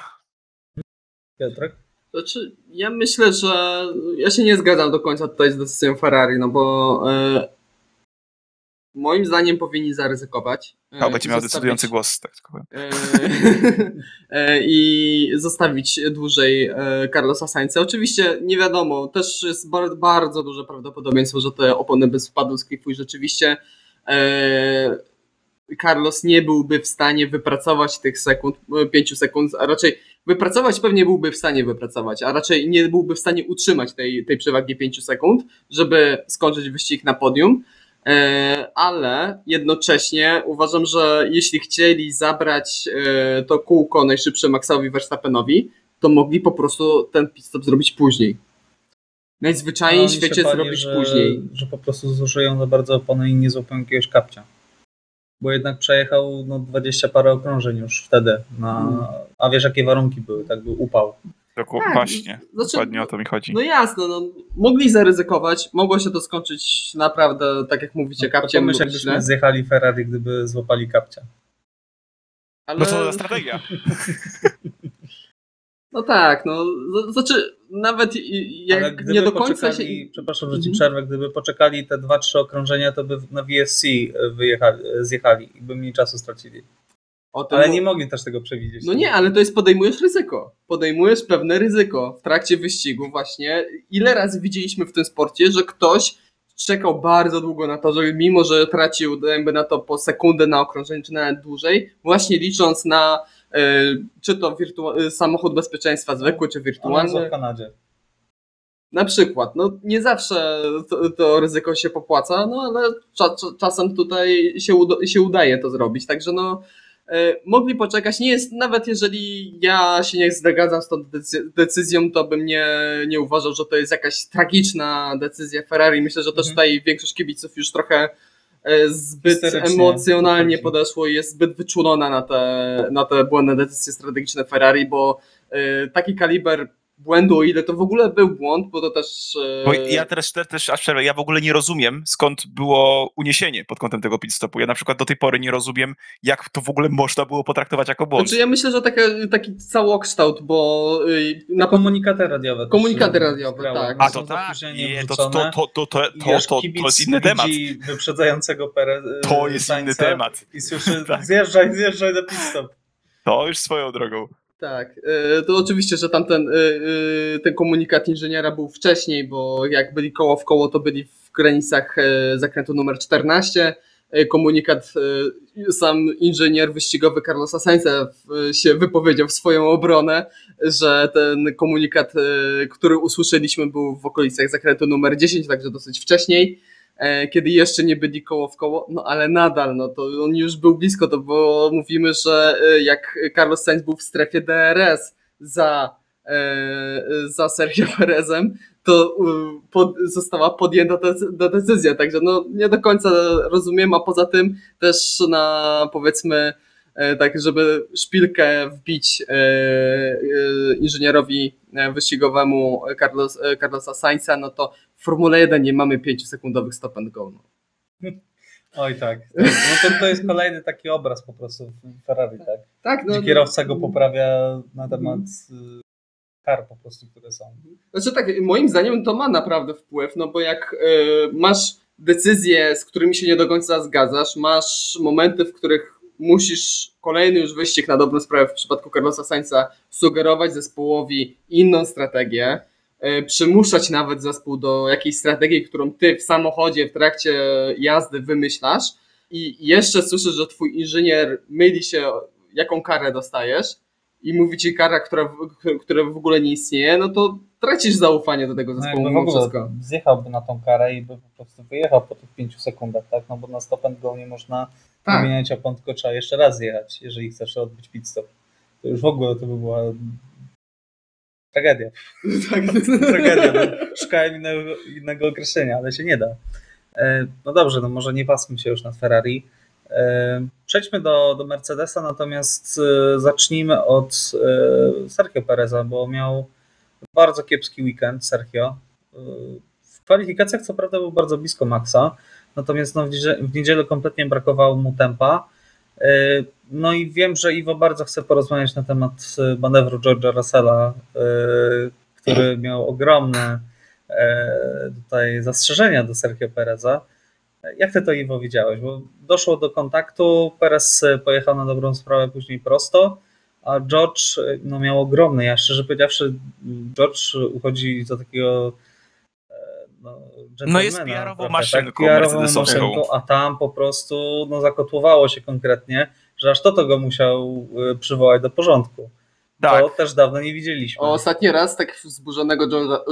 Piotrek? Znaczy, ja myślę, że ja się nie zgadzam do końca tutaj z decyzją Ferrari, no bo e, moim zdaniem powinni zaryzykować. No, będzie miał decydujący głos, tak powiem. E, e, I zostawić dłużej Carlosa Sainza. Oczywiście nie wiadomo, też jest bardzo, bardzo duże prawdopodobieństwo, że te opony by spadły z klifu i rzeczywiście Carlos nie byłby w stanie wypracować tych sekund, 5 sekund, a raczej wypracować pewnie byłby w stanie wypracować, a raczej nie byłby w stanie utrzymać tej, tej przewagi 5 sekund, żeby skończyć wyścig na podium. E, ale jednocześnie uważam, że jeśli chcieli zabrać e, to kółko najszybsze Maxowi Verstappenowi, to mogli po prostu ten pit stop zrobić później. Najzwyczajniej w świecie pali, zrobić że, później. Że po prostu zużyją za bardzo opony i nie złapią jakiegoś kapcia. Bo jednak przejechał no, 20 parę okrążeń już wtedy. Na. A wiesz jakie warunki były, tak był upał. Tak, właśnie, znaczy, dokładnie o to mi chodzi. No jasno, no, mogli zaryzykować, mogło się to skończyć naprawdę, tak jak mówicie, no, kapciem. Myślę, jakbyśmy zjechali Ferrari, gdyby złapali kapcia. Ale... No to strategia. no tak, no, znaczy nawet jak nie do końca się... Przepraszam, że ci mhm. przerwę, gdyby poczekali te dwa, trzy okrążenia, to by na VSC wyjechali, zjechali i by mniej czasu stracili ale nie mogli też tego przewidzieć. No nie, ale to jest podejmujesz ryzyko. Podejmujesz pewne ryzyko w trakcie wyścigu właśnie. Ile razy widzieliśmy w tym sporcie, że ktoś czekał bardzo długo na to, żeby mimo, że tracił jakby na to po sekundę na okrążeniu, czy nawet dłużej, właśnie licząc na y, czy to wirtu- samochód bezpieczeństwa zwykły, czy wirtualny. w Kanadzie. Na przykład, no nie zawsze to, to ryzyko się popłaca, no ale cza, czasem tutaj się, uda, się udaje to zrobić, także no E, mogli poczekać. Nie jest, nawet jeżeli ja się nie zgadzam z tą decyzją, to bym nie, nie uważał, że to jest jakaś tragiczna decyzja Ferrari. Myślę, że też mhm. tutaj większość kibiców już trochę e, zbyt emocjonalnie podeszło i jest zbyt wyczulona na te, na te błędne decyzje strategiczne Ferrari, bo e, taki kaliber błędu, o ile to w ogóle był błąd, bo to też... E, bo ja teraz też aż przerwę, ja w ogóle nie rozumiem, skąd było uniesienie pod kątem tego pitstopu. Ja na przykład do tej pory nie rozumiem, jak to w ogóle można było potraktować jako błąd. Znaczy ja myślę, że taki, taki całokształt, bo... Y, na komunikaty radiowe. Komunikaty radiowe, tak. A to tak, nie, to, to, to, to, to, to, to jest inny temat. wyprzedzającego To jest inny temat. I słyszy, tak. zjeżdżaj, zjeżdżaj do pitstop. To już swoją drogą. Tak, e, to oczywiście, że tamten e, e, ten komunikat inżyniera był wcześniej, bo jak byli koło w koło, to byli w granicach zakrętu numer 14. Komunikat, sam inżynier wyścigowy Carlosa Sainza się wypowiedział w swoją obronę, że ten komunikat, który usłyszeliśmy, był w okolicach zakrętu numer 10, także dosyć wcześniej. E, kiedy jeszcze nie byli koło w koło, no ale nadal, no to on już był blisko, to bo mówimy, że e, jak Carlos Sainz był w strefie DRS za, e, za Sergio Perezem, to pod, została podjęta ta decyzja, także no nie do końca rozumiem, a poza tym też na powiedzmy tak, żeby szpilkę wbić inżynierowi wyścigowemu Carlos, Carlosa Sainza, no to w Formule 1 nie mamy 5-sekundowych stop and go. No. Oj tak. No to, to jest kolejny taki obraz po prostu w Ferrari, tak? Tak, no. Gdzie kierowca go poprawia na temat kar po prostu, które są. Znaczy tak, moim zdaniem to ma naprawdę wpływ, no bo jak masz decyzje, z którymi się nie do końca zgadzasz, masz momenty, w których musisz kolejny już wyścig na dobrą sprawę w przypadku Carlosa Sainza sugerować zespołowi inną strategię, e, przymuszać nawet zespół do jakiejś strategii, którą ty w samochodzie w trakcie jazdy wymyślasz i jeszcze słyszysz, że twój inżynier myli się, jaką karę dostajesz i mówi ci kara, która, która w ogóle nie istnieje, no to tracisz zaufanie do tego No zespołu w ogóle wszystko. zjechałby na tą karę i by po prostu wyjechał po tych pięciu sekundach, tak? No bo na stop and go nie można Tak. wymieniać opon, tylko trzeba jeszcze raz jechać, jeżeli chcesz odbyć pit stop. To już w ogóle to by była tragedia. tak. Tragedia. No, szukałem innego, innego określenia, ale się nie da. E, No dobrze, no może nie pasmy się już nad Ferrari. E, Przejdźmy do, do Mercedesa, natomiast e, zacznijmy od Sergio Pereza, bo miał bardzo kiepski weekend Sergio. W kwalifikacjach co prawda był bardzo blisko Maxa, natomiast no w, niedzielę, kompletnie brakowało mu tempa. E, No i wiem, że Iwo bardzo chce porozmawiać na temat e, manewru George'a Russella, e, który miał ogromne tutaj zastrzeżenia do Sergio Pereza. Jak ty to Iwo widziałeś? Bo doszło do kontaktu, Perez pojechał na dobrą sprawę później prosto, a George no, miał ogromny. Ja szczerze powiedziawszy, George uchodzi za takiego no, No jest PR-ową trochę, maszynką PR-ową mercedesowską. maszynką, a tam po prostu no, zakotłowało się konkretnie, że aż to to go musiał e, przywołać do porządku. Tak. To też dawno nie widzieliśmy. O, ostatni raz tak wzburzonego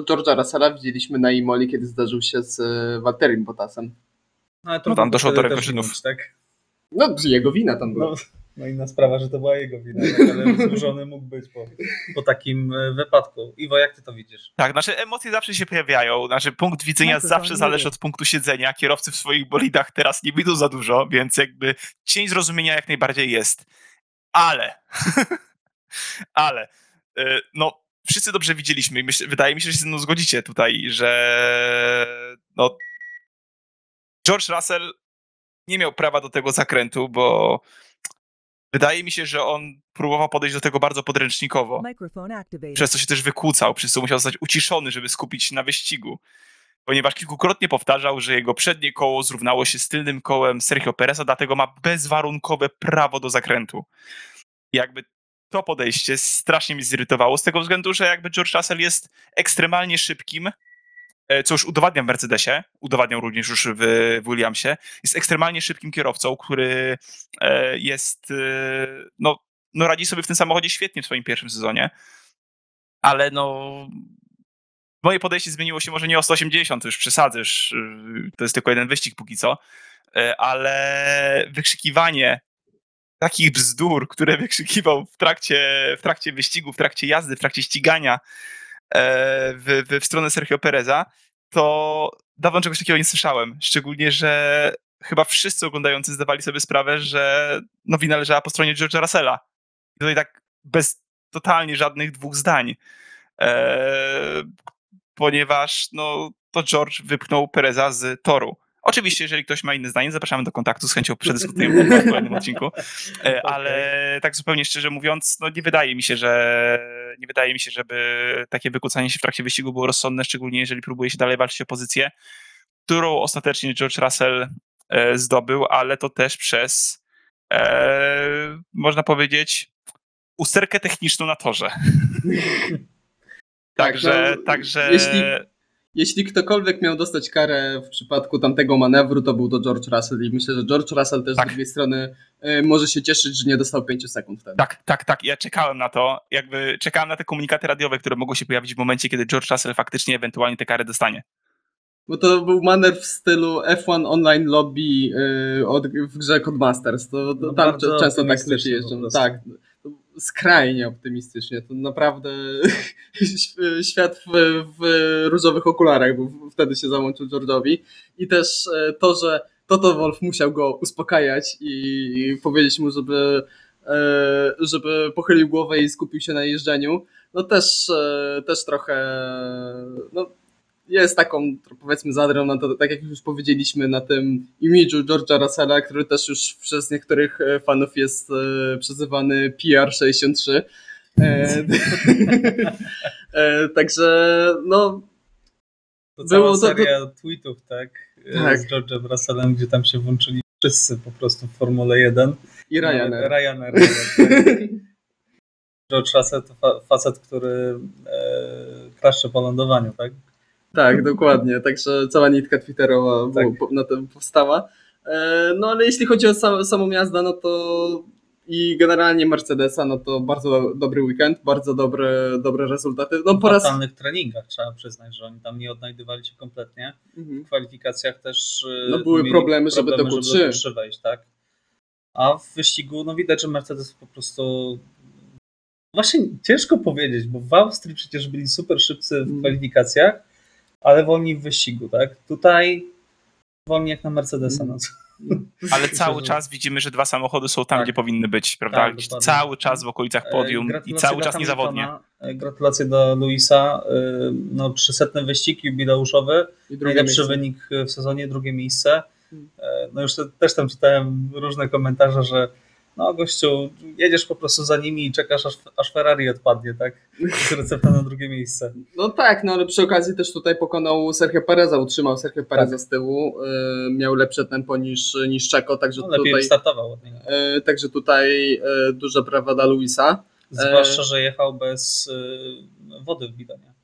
George'a, Russella widzieliśmy na Imoli, kiedy zdarzył się z e, Walterim Bottasem. No, ale to No tam doszło do minąć, Tak? No, jego wina tam była. No, no inna sprawa, że to była jego wina, ale wzburzony mógł być po, po takim e, wypadku. Iwo, jak ty to widzisz? Tak, znaczy emocje zawsze się pojawiają, znaczy punkt widzenia Microphone zawsze zależy od punktu siedzenia. Kierowcy w swoich bolidach teraz nie widzą za dużo, więc jakby cień zrozumienia jak najbardziej jest. Ale, ale, y, no wszyscy dobrze widzieliśmy i myśl, wydaje mi się, że się ze mną zgodzicie tutaj, że no George Russell nie miał prawa do tego zakrętu, bo wydaje mi się, że on próbował podejść do tego bardzo podręcznikowo przez co się też wykłócał, przez co musiał zostać uciszony, żeby skupić się na wyścigu. Ponieważ kilkukrotnie powtarzał, że jego przednie koło zrównało się z tylnym kołem Sergio Pereza, dlatego ma bezwarunkowe prawo do zakrętu. Jakby to podejście strasznie mnie zirytowało, z tego względu, że jakby George Russell jest ekstremalnie szybkim, co już udowadniam w Mercedesie, udowadniał również już w, Williamsie, jest ekstremalnie szybkim kierowcą, który e, jest, e, no, no radzi sobie w tym samochodzie świetnie w swoim pierwszym sezonie, ale no moje podejście zmieniło się może nie o 180, to już yy, to jest tylko jeden wyścig póki co, ale wykrzykiwanie takich bzdur, które wykrzykiwał w trakcie, w trakcie wyścigu, w trakcie jazdy, w trakcie ścigania w, w, w stronę Sergio Pereza, to dawno czegoś takiego nie słyszałem. Szczególnie, że chyba wszyscy oglądający zdawali sobie sprawę, że no wina leżała po stronie George'a Russella. I tutaj tak bez totalnie żadnych dwóch zdań. Eee, ponieważ no, to George wypchnął Pereza z toru. Oczywiście, jeżeli ktoś ma inne zdanie, zapraszamy do kontaktu, z chęcią przedyskutujemy w kolejnym odcinku. E, ale tak zupełnie szczerze mówiąc, no nie wydaje mi się, że nie wydaje mi się, żeby takie wykłócanie się w trakcie wyścigu było rozsądne, szczególnie jeżeli próbuje się dalej walczyć o pozycję, którą ostatecznie George Russell e, zdobył, ale to też przez e, można powiedzieć usterkę techniczną na torze. Tak, Także, no, także jeśli- Jeśli ktokolwiek miał dostać karę w przypadku tamtego manewru, to był to George Russell i myślę, że George Russell też Tak. z drugiej strony y, może się cieszyć, że nie dostał 5 sekund wtedy. Tak, tak, tak. Ja czekałem na to. Jakby czekałem na te komunikaty radiowe, które mogą się pojawić w momencie, kiedy George Russell faktycznie ewentualnie tę karę dostanie. Bo to był manewr w stylu F1 Online Lobby y, od, w grze Codemasters. To, to No tam często tak po jeżdżą. Tak, skrajnie optymistycznie. To naprawdę świat w, w różowych okularach, bo wtedy się załączył George'owi. I też e, to, że Toto Wolf musiał go uspokajać i powiedzieć mu, żeby, e, żeby pochylił głowę i skupił się na jeżdżeniu, no też, e, też trochę no, jest taką, powiedzmy, zadrą na to, tak jak już powiedzieliśmy, na tym imidżu George'a Russella, który też już przez niektórych e, fanów jest e, przezywany PR63. E, e, także, no, To cała Było to- to- seria tweetów, tak? e, Tak. Z George'em Russellem, gdzie tam się włączyli wszyscy po prostu w Formule 1. i Ryanair. Ryanair. nawet, tak. George Russell to fa- facet, który e, po lądowaniu, tak? Tak, dokładnie. Także cała nitka Twitterowa Tak. na tym powstała. E, No ale jeśli chodzi o sam, samą jazdę, no to i generalnie Mercedesa, no to bardzo do- dobry weekend, bardzo dobre, dobre rezultaty. No po W raz... treningach trzeba przyznać, że oni tam nie odnajdywali się kompletnie. Mhm. W kwalifikacjach też e, No były problemy, żeby problemy, Q3. do Q3 wejść, tak? A w wyścigu, no widać, że Mercedes po prostu właśnie ciężko powiedzieć, bo w Austrii przecież byli super szybcy w Mm. kwalifikacjach, ale wolni w wyścigu, tak? Tutaj wolni jak na Mercedesa. No. Ale cały czas widzimy, że dwa samochody są tam, Tak. gdzie powinny być, prawda? Tak, Gdzieś dokładnie. cały czas w okolicach E, podium i cały czas niezawodnie. E, Gratulacje do Luisa. e, No, 300 wyścig jubileuszowy. Najlepszy miejsce. wynik w sezonie, drugie miejsce. Hmm. No już te, też tam czytałem różne komentarze, że no gościu, jedziesz po prostu za nimi i czekasz aż, aż Ferrari odpadnie, tak? Z recepta na drugie miejsce. No tak, no ale przy okazji też tutaj pokonał Sergio Pereza, utrzymał Sergio Pereza Tak. z tyłu, y, miał lepsze tempo niż, niż Czeko, także No, lepiej tutaj, startował od niego. y, także tutaj y, duże brawa dla Luisa. Zwłaszcza, że jechał bez y, wody w bidonie.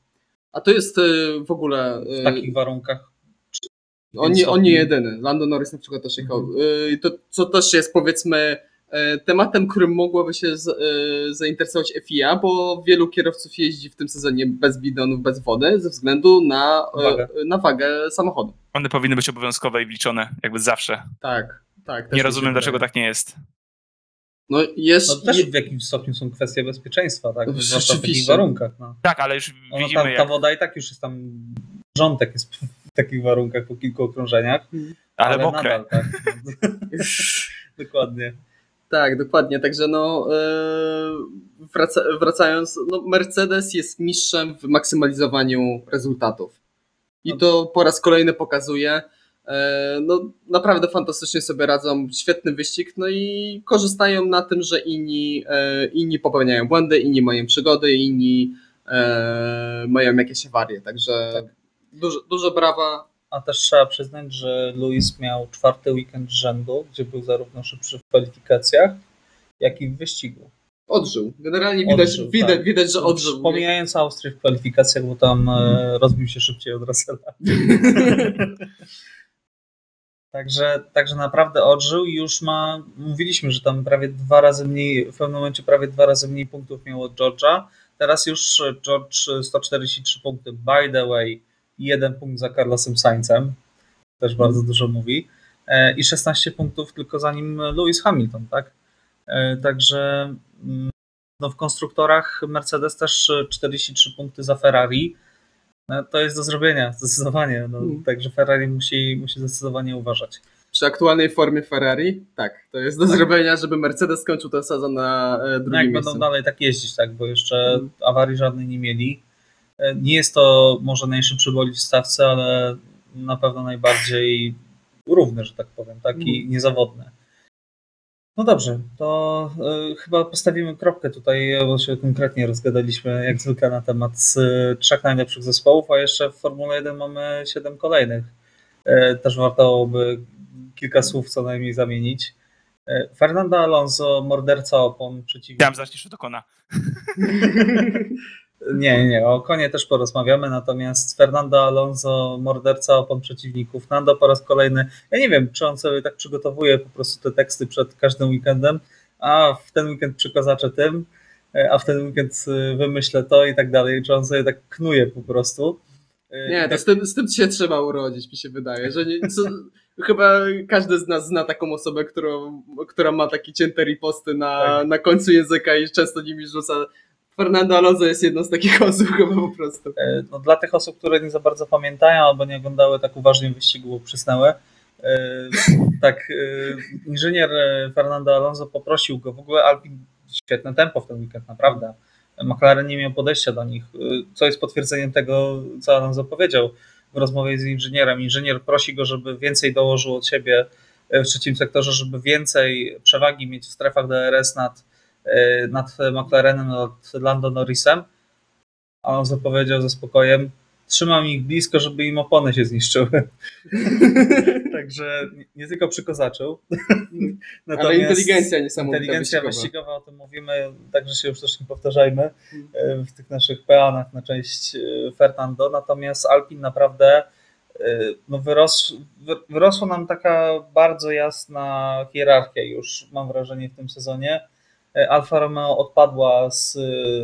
A to jest y, w ogóle... W y, takich warunkach. On nie, on nie jedyny. Lando Norris na przykład też jechał. Mhm. Y, To, co też jest powiedzmy y, tematem, którym mogłaby się z, y, zainteresować FIA, bo wielu kierowców jeździ w tym sezonie bez bidonów, bez wody, ze względu na, y, Wagę. na wagę samochodu. One powinny być obowiązkowe i wliczone, jakby zawsze. Tak, tak. Nie rozumiem, dlaczego tak nie jest. No jest... No też w jakimś stopniu są kwestie bezpieczeństwa, tak? No, Zwłaszcza w takich warunkach. No. Tak, ale już No, widzimy, ta, ta jak... woda i tak już jest tam. Rządek jest w takich warunkach po kilku okrążeniach. ale mokre. Nadal, tak. Dokładnie. Tak, dokładnie. Także no, e, wraca, wracając, no Mercedes jest mistrzem w maksymalizowaniu rezultatów. I to po raz kolejny pokazuje. E, No, naprawdę fantastycznie sobie radzą, świetny wyścig, no i korzystają na tym, że inni, e, inni popełniają błędy, inni mają przygody, inni mają jakieś awarie. Także Tak. duże, duże brawa. A też trzeba przyznać, że Luis miał czwarty weekend rzędu, gdzie był zarówno szybszy w kwalifikacjach, jak i w wyścigu. Odżył. Generalnie widać, Odżył, widać, tak. widać że odżył. Pomijając Austrię w kwalifikacjach, bo tam e, rozbił się szybciej od Russella. Także, także naprawdę odżył i już ma, mówiliśmy, że tam prawie dwa razy mniej, w pewnym momencie prawie dwa razy mniej punktów miał od George'a. Teraz już George 143 punkty, by the way, jeden punkt za Carlosem Sainzem, też bardzo dużo mówi, e, i 16 punktów tylko za nim Lewis Hamilton, tak? E, Także mm, no w konstruktorach Mercedes też 43 punkty za Ferrari. No, to jest do zrobienia, zdecydowanie. No, Mm. Także Ferrari musi, musi zdecydowanie uważać. Przy aktualnej formie Ferrari, tak, to jest do zrobienia, żeby Mercedes skończył ten sezon na e, No drugim jak miejscu. będą dalej tak jeździć, tak, bo jeszcze Mm. awarii żadnej nie mieli. Nie jest to może najszybszy bolid w stawce, ale na pewno najbardziej równy, że tak powiem, tak, i Mm. niezawodny. No dobrze, to e, chyba postawimy kropkę tutaj, bo się konkretnie rozgadaliśmy jak zwykle na temat e, trzech najlepszych zespołów, a jeszcze w Formule 1 mamy siedem kolejnych. E, Też warto by kilka słów co najmniej zamienić. Fernando Alonso, morderca opon przeciwnika. Chciałem zacząć od Okona. Nie, nie, o konie też porozmawiamy, natomiast Fernando Alonso, morderca opon przeciwników, Nando po raz kolejny, ja nie wiem, czy on sobie tak przygotowuje po prostu te teksty przed każdym weekendem, a w ten weekend przykozaczę tym, e, a w ten weekend e, wymyślę to i tak dalej, czy on sobie tak knuje po prostu. E, Nie, to tak, z tym, z tym się trzeba urodzić, mi się wydaje, że nie, co, chyba każdy z nas zna taką osobę, którą, która ma takie cięte riposty na, Tak. na końcu języka i często nimi rzuca. Fernando Alonso jest jedną z takich osób chyba po prostu. e, no, dla tych osób, które nie za bardzo pamiętają albo nie oglądały tak uważnie wyścigu, przysnęły, e, tak, e, inżynier Fernando Alonso poprosił go, w ogóle Alpin świetne tempo w ten weekend, naprawdę. McLaren nie miał podejścia do nich, co jest potwierdzeniem tego, co Alonso powiedział w rozmowie z inżynierem. Inżynier prosi go, żeby więcej dołożył od siebie w trzecim sektorze, żeby więcej przewagi mieć w strefach DRS nad, nad McLarenem, nad Lando Norrisem. Alonso powiedział ze spokojem, trzymam ich blisko, żeby im opony się zniszczyły. Także nie, tylko przykozaczył. Ale inteligencja niesamowita. Inteligencja wyścigowa. wyścigowa, o tym mówimy, także się już też nie powtarzajmy e, w tych naszych peanach na część e, Fernando. Natomiast Alpin naprawdę e, no wyros, wy- wyrosła nam taka bardzo jasna hierarchia już, mam wrażenie, w tym sezonie. E, Alfa Romeo odpadła z, e,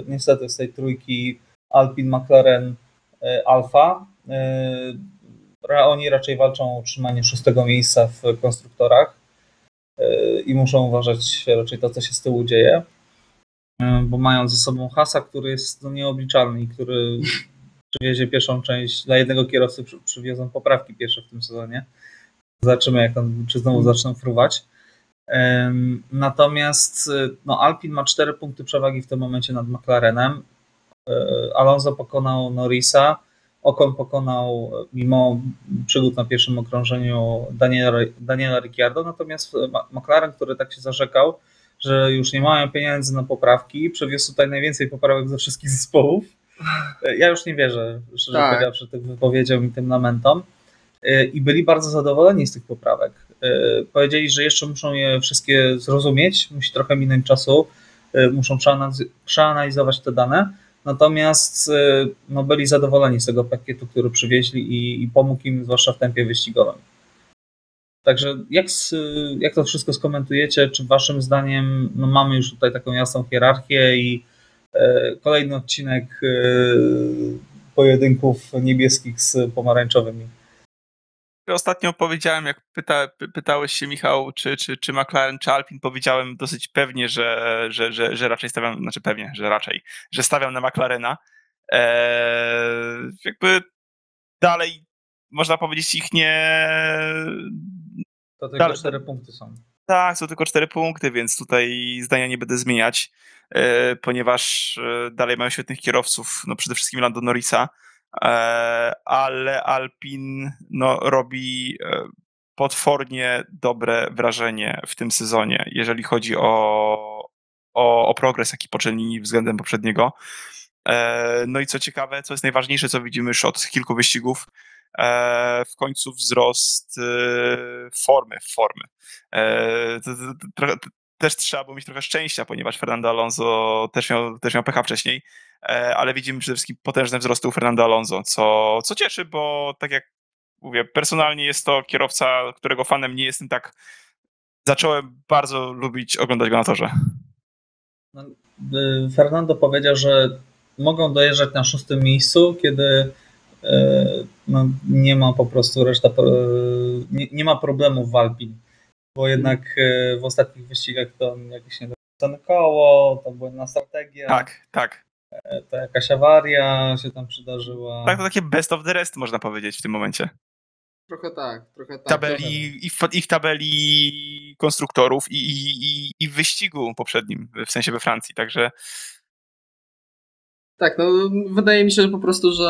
niestety z tej trójki Alpin, McLaren, e, Alfa. Oni raczej walczą o utrzymanie szóstego miejsca w konstruktorach i muszą uważać raczej to, co się z tyłu dzieje, bo mają ze sobą Hasa, który jest no, nieobliczalny i który przywiezie pierwszą część, dla jednego kierowcy przy, przywiozą poprawki pierwsze w tym sezonie. Zobaczymy, jak tam, czy znowu zaczną fruwać. Natomiast e, no, Alpin ma 4 punkty przewagi w tym momencie nad McLarenem. E, Alonso pokonał Norrisa. Ocon pokonał e, mimo przygód na pierwszym okrążeniu Daniela, Daniela Ricciardo, natomiast e, McLaren, który tak się zarzekał, że już nie mają pieniędzy na poprawki, przewiózł tutaj najwięcej poprawek ze wszystkich zespołów. Ja już nie wierzę, szczerze Tak. powiedziawszy, tym wypowiedziom i tym lamentom. I byli bardzo zadowoleni z tych poprawek. E, Powiedzieli, że jeszcze muszą je wszystkie zrozumieć, musi trochę minąć czasu, e, muszą przeanaliz- przeanalizować te dane. Natomiast e, no, byli zadowoleni z tego pakietu, który przywieźli i, i pomógł im, zwłaszcza w tempie wyścigowym. Także jak, jak to wszystko skomentujecie? Czy waszym zdaniem no, mamy już tutaj taką jasną hierarchię i e, kolejny odcinek e, pojedynków niebieskich z pomarańczowymi? Ostatnio powiedziałem, jak pyta, py- pytałeś się, Michał, czy, czy, czy McLaren, czy Alpin, powiedziałem dosyć pewnie, że, że, że, że raczej stawiam, znaczy pewnie, że raczej, że stawiam na McLarena. Eee, jakby dalej, można powiedzieć, ich nie. To tylko Dalej. cztery punkty są. Tak, są tylko cztery punkty, więc tutaj zdania nie będę zmieniać, e, ponieważ e, dalej mają świetnych kierowców, no przede wszystkim Lando Norrisa, ale Alpin no, robi e, potwornie dobre wrażenie w tym sezonie, jeżeli chodzi o, o, o progres, jaki poczynili względem poprzedniego. E, No i co ciekawe, co jest najważniejsze, co widzimy już od kilku wyścigów, e, w końcu wzrost e, formy, formy. E, też trzeba było mieć trochę szczęścia, ponieważ Fernando Alonso też miał, też miał pecha wcześniej, e, ale widzimy przede wszystkim potężne wzrosty u Fernando Alonso, co, co cieszy, bo tak jak mówię, personalnie jest to kierowca, którego fanem nie jestem tak. Zacząłem bardzo lubić oglądać go na torze. No, y, Fernando powiedział, że mogą dojeżdżać na szóstym miejscu, kiedy e, no, nie ma po prostu reszta, pro- nie, nie ma problemów w Alpin, bo jednak e, w ostatnich wyścigach to jakieś niedokończone koło, to błędna strategia, Tak, tak. To jakaś awaria się tam przydarzyła. Tak, to takie best of the rest można powiedzieć w tym momencie. Trochę tak, trochę tak. tabeli, i, w, I w tabeli konstruktorów, i, i, i, i w wyścigu poprzednim, w sensie we Francji. Także Tak, no wydaje mi się że po prostu, że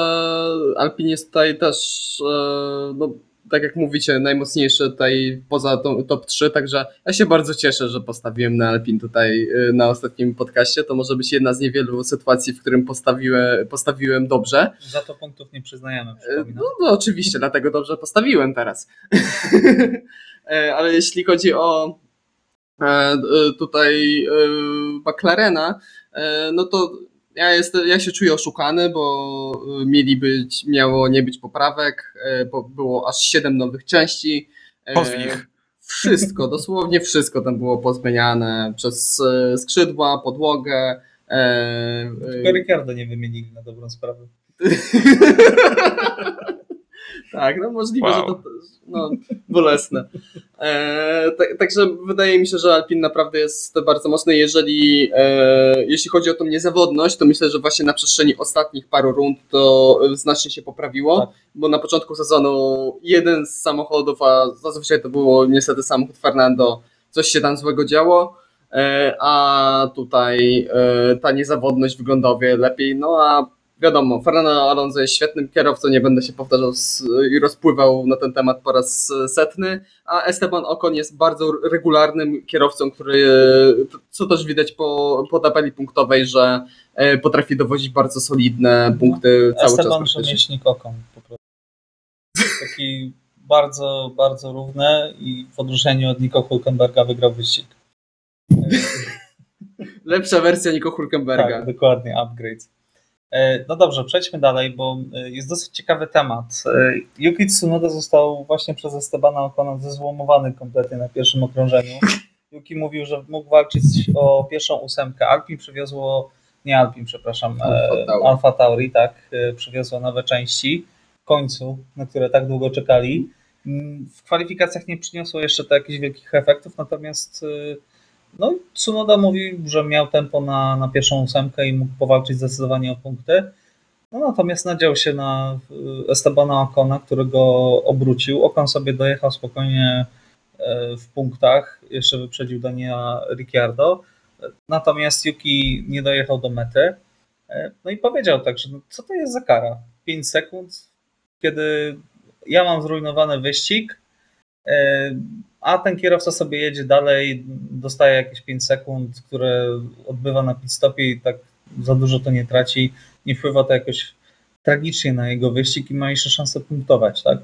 Alpin jest tutaj też, e, no tak jak mówicie, najmocniejszy tutaj poza tą top 3, także ja się bardzo cieszę, że postawiłem na Alpin tutaj e, na ostatnim podcaście. To może być jedna z niewielu sytuacji, w którym postawiłem, postawiłem dobrze. Za to punktów nie przyznajemy, przypominam. No, no oczywiście, dlatego dobrze postawiłem teraz. E, Ale jeśli chodzi o e, tutaj McLarena, no to ja, jestem, ja się czuję oszukany, bo e, mieli być, miało nie być poprawek, e, bo było aż 7 nowych części. E, pozwij ich. Wszystko, dosłownie wszystko tam było pozmieniane przez skrzydła, podłogę. Tylko Ricardo nie wymienili na dobrą sprawę. tak, no możliwe, Wow. że to no, bolesne. E, tak, także wydaje mi się, że Alpin naprawdę jest bardzo mocny. Jeżeli, e, jeśli chodzi o tą niezawodność, to myślę, że właśnie na przestrzeni ostatnich paru rund to e, znacznie się poprawiło, Tak. bo na początku sezonu jeden z samochodów, a zazwyczaj to było niestety samochód Fernando, coś się tam złego działo. E, a tutaj e, ta niezawodność wygląda o wiele lepiej. No a wiadomo, Fernando Alonso jest świetnym kierowcą, nie będę się powtarzał i rozpływał na ten temat po raz setny, a Esteban Ocon jest bardzo regularnym kierowcą, który, co też widać po, po tabeli punktowej, że e, potrafi dowozić bardzo solidne punkty cały Esteban czas. praktycznie. Rzemieślnik Okon po prostu. Taki bardzo, bardzo równy i w odróżnieniu od Nico Hulkenberga wygrał wyścig. Lepsza wersja Nico Hulkenberga. Tak, dokładnie, upgrade. E, No dobrze, przejdźmy dalej, bo e, jest dosyć ciekawy temat. E, Yuki Tsunoda został właśnie przez Estebana Ocona zezłomowany kompletnie na pierwszym okrążeniu. Yuki mówił, że mógł walczyć o pierwszą ósemkę. Alpin przywiozło, nie Alpin, przepraszam, Alfa Tauri. Alfa Tauri, tak, przywiozło nowe części w końcu, na które tak długo czekali. Mm, W kwalifikacjach nie przyniosło jeszcze to jakichś wielkich efektów, natomiast e, no, Tsunoda mówił, że miał tempo na, na pierwszą ósemkę i mógł powalczyć zdecydowanie o punkty. No, natomiast nadział się na y, Estebana Ocona, który go obrócił. Ocon sobie dojechał spokojnie e, w punktach, jeszcze wyprzedził Daniela Ricciardo. Natomiast Yuki nie dojechał do mety. E, No i powiedział tak, że no, co to jest za kara? 5 sekund, kiedy ja mam zrujnowany wyścig, e, a ten kierowca sobie jedzie dalej, dostaje jakieś 5 sekund, które odbywa na pit stopie i tak za dużo to nie traci, nie wpływa to jakoś tragicznie na jego wyścig i ma jeszcze szansę punktować, tak?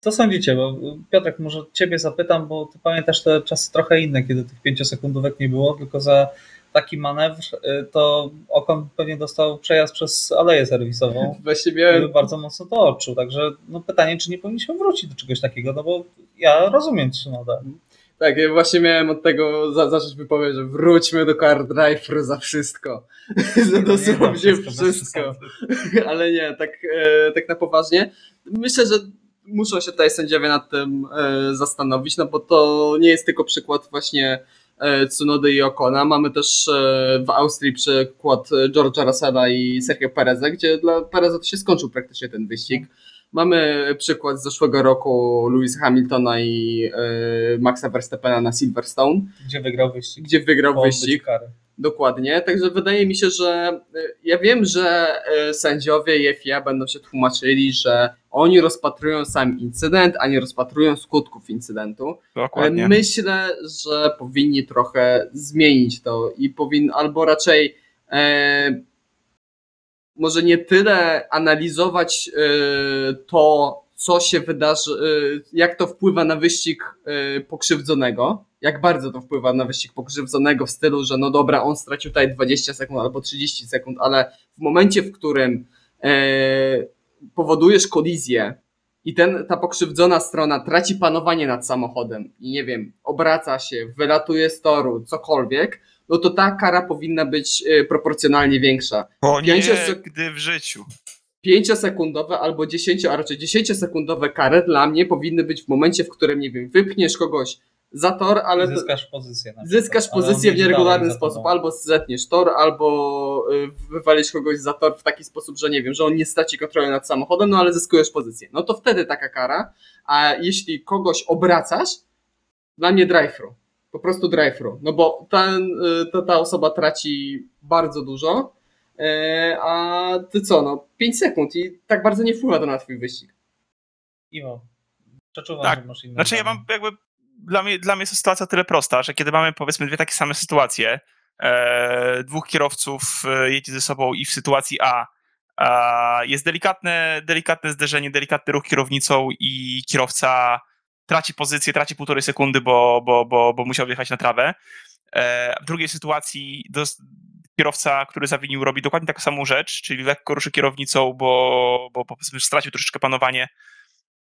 Co sądzicie? Bo Piotrek, może ciebie zapytam, bo ty pamiętasz te czasy trochę inne, kiedy tych 5 sekundówek nie było, tylko za taki manewr y, to Okon pewnie dostał przejazd przez aleję serwisową Właśnie miałem bardzo mocno to odczuł. Także no pytanie, czy nie powinniśmy wrócić do czegoś takiego, no bo ja rozumiem Tsunodę. Tak, ja właśnie miałem od tego za, zacząć wypowiedź, że wróćmy do car drive za wszystko. za dosłownie wszystko. przesady. Ale nie, tak, e, tak na poważnie. Myślę, że muszą się tutaj sędziowie nad tym e, zastanowić, no bo to nie jest tylko przykład właśnie e, Tsunody i Okona. Mamy też e, w Austrii przykład e, George'a Russella i Sergio Pereza, gdzie dla Pereza to się skończył praktycznie ten wyścig. Mamy przykład z zeszłego roku Louisa Hamiltona i e, Maxa Verstappena na Silverstone, Gdzie wygrał wyścig? gdzie wygrał wyścig. kary. Dokładnie, także wydaje mi się, że y, ja wiem, że y, sędziowie i FIA będą się tłumaczyli, że oni rozpatrują sam incydent, a nie rozpatrują skutków incydentu, Dokładnie. myślę, że powinni trochę zmienić to i powinni albo raczej e, może nie tyle analizować e, to, co się wydarzy, e, jak to wpływa na wyścig e, pokrzywdzonego, jak bardzo to wpływa na wyścig pokrzywdzonego w stylu, że no dobra, on stracił tutaj 20 sekund albo 30 sekund, ale w momencie, w którym e, powodujesz kolizję i ten, ta pokrzywdzona strona traci panowanie nad samochodem i nie wiem, obraca się, wylatuje z toru, cokolwiek, no to ta kara powinna być e, proporcjonalnie większa. O nie, pięciu- gdy w życiu. 5-sekundowe albo 10, a raczej 10-sekundowe kary dla mnie powinny być w momencie, w którym, nie wiem, wypchniesz kogoś za tor, ale Zyskasz pozycję. zyskasz pozycję w nieregularny sposób, albo zetniesz tor, albo y, wywalisz kogoś za tor w taki sposób, że nie wiem, że on nie straci kontroli nad samochodem, no ale zyskujesz pozycję. No to wtedy taka kara, a jeśli kogoś obracasz, dla mnie drive-thru. Po prostu drive-thru. No bo ten, y, ta, ta osoba traci bardzo dużo, a ty co, no 5 sekund i tak bardzo nie wpływa to na twój wyścig. Iwo, przeczuwam, Tak. że masz inne Znaczy ja mam jakby, dla mnie, dla mnie jest to sytuacja o tyle prosta, że kiedy mamy powiedzmy dwie takie same sytuacje, e, dwóch kierowców e, jedzie ze sobą i w sytuacji A, a jest delikatne, delikatne zderzenie, delikatny ruch kierownicą i kierowca traci pozycję, traci półtorej sekundy, bo, bo, bo, bo musiał wjechać na trawę. E, w drugiej sytuacji dos- kierowca, który zawinił, robi dokładnie taką samą rzecz, czyli lekko ruszy kierownicą, bo, bo powiedzmy stracił troszeczkę panowanie,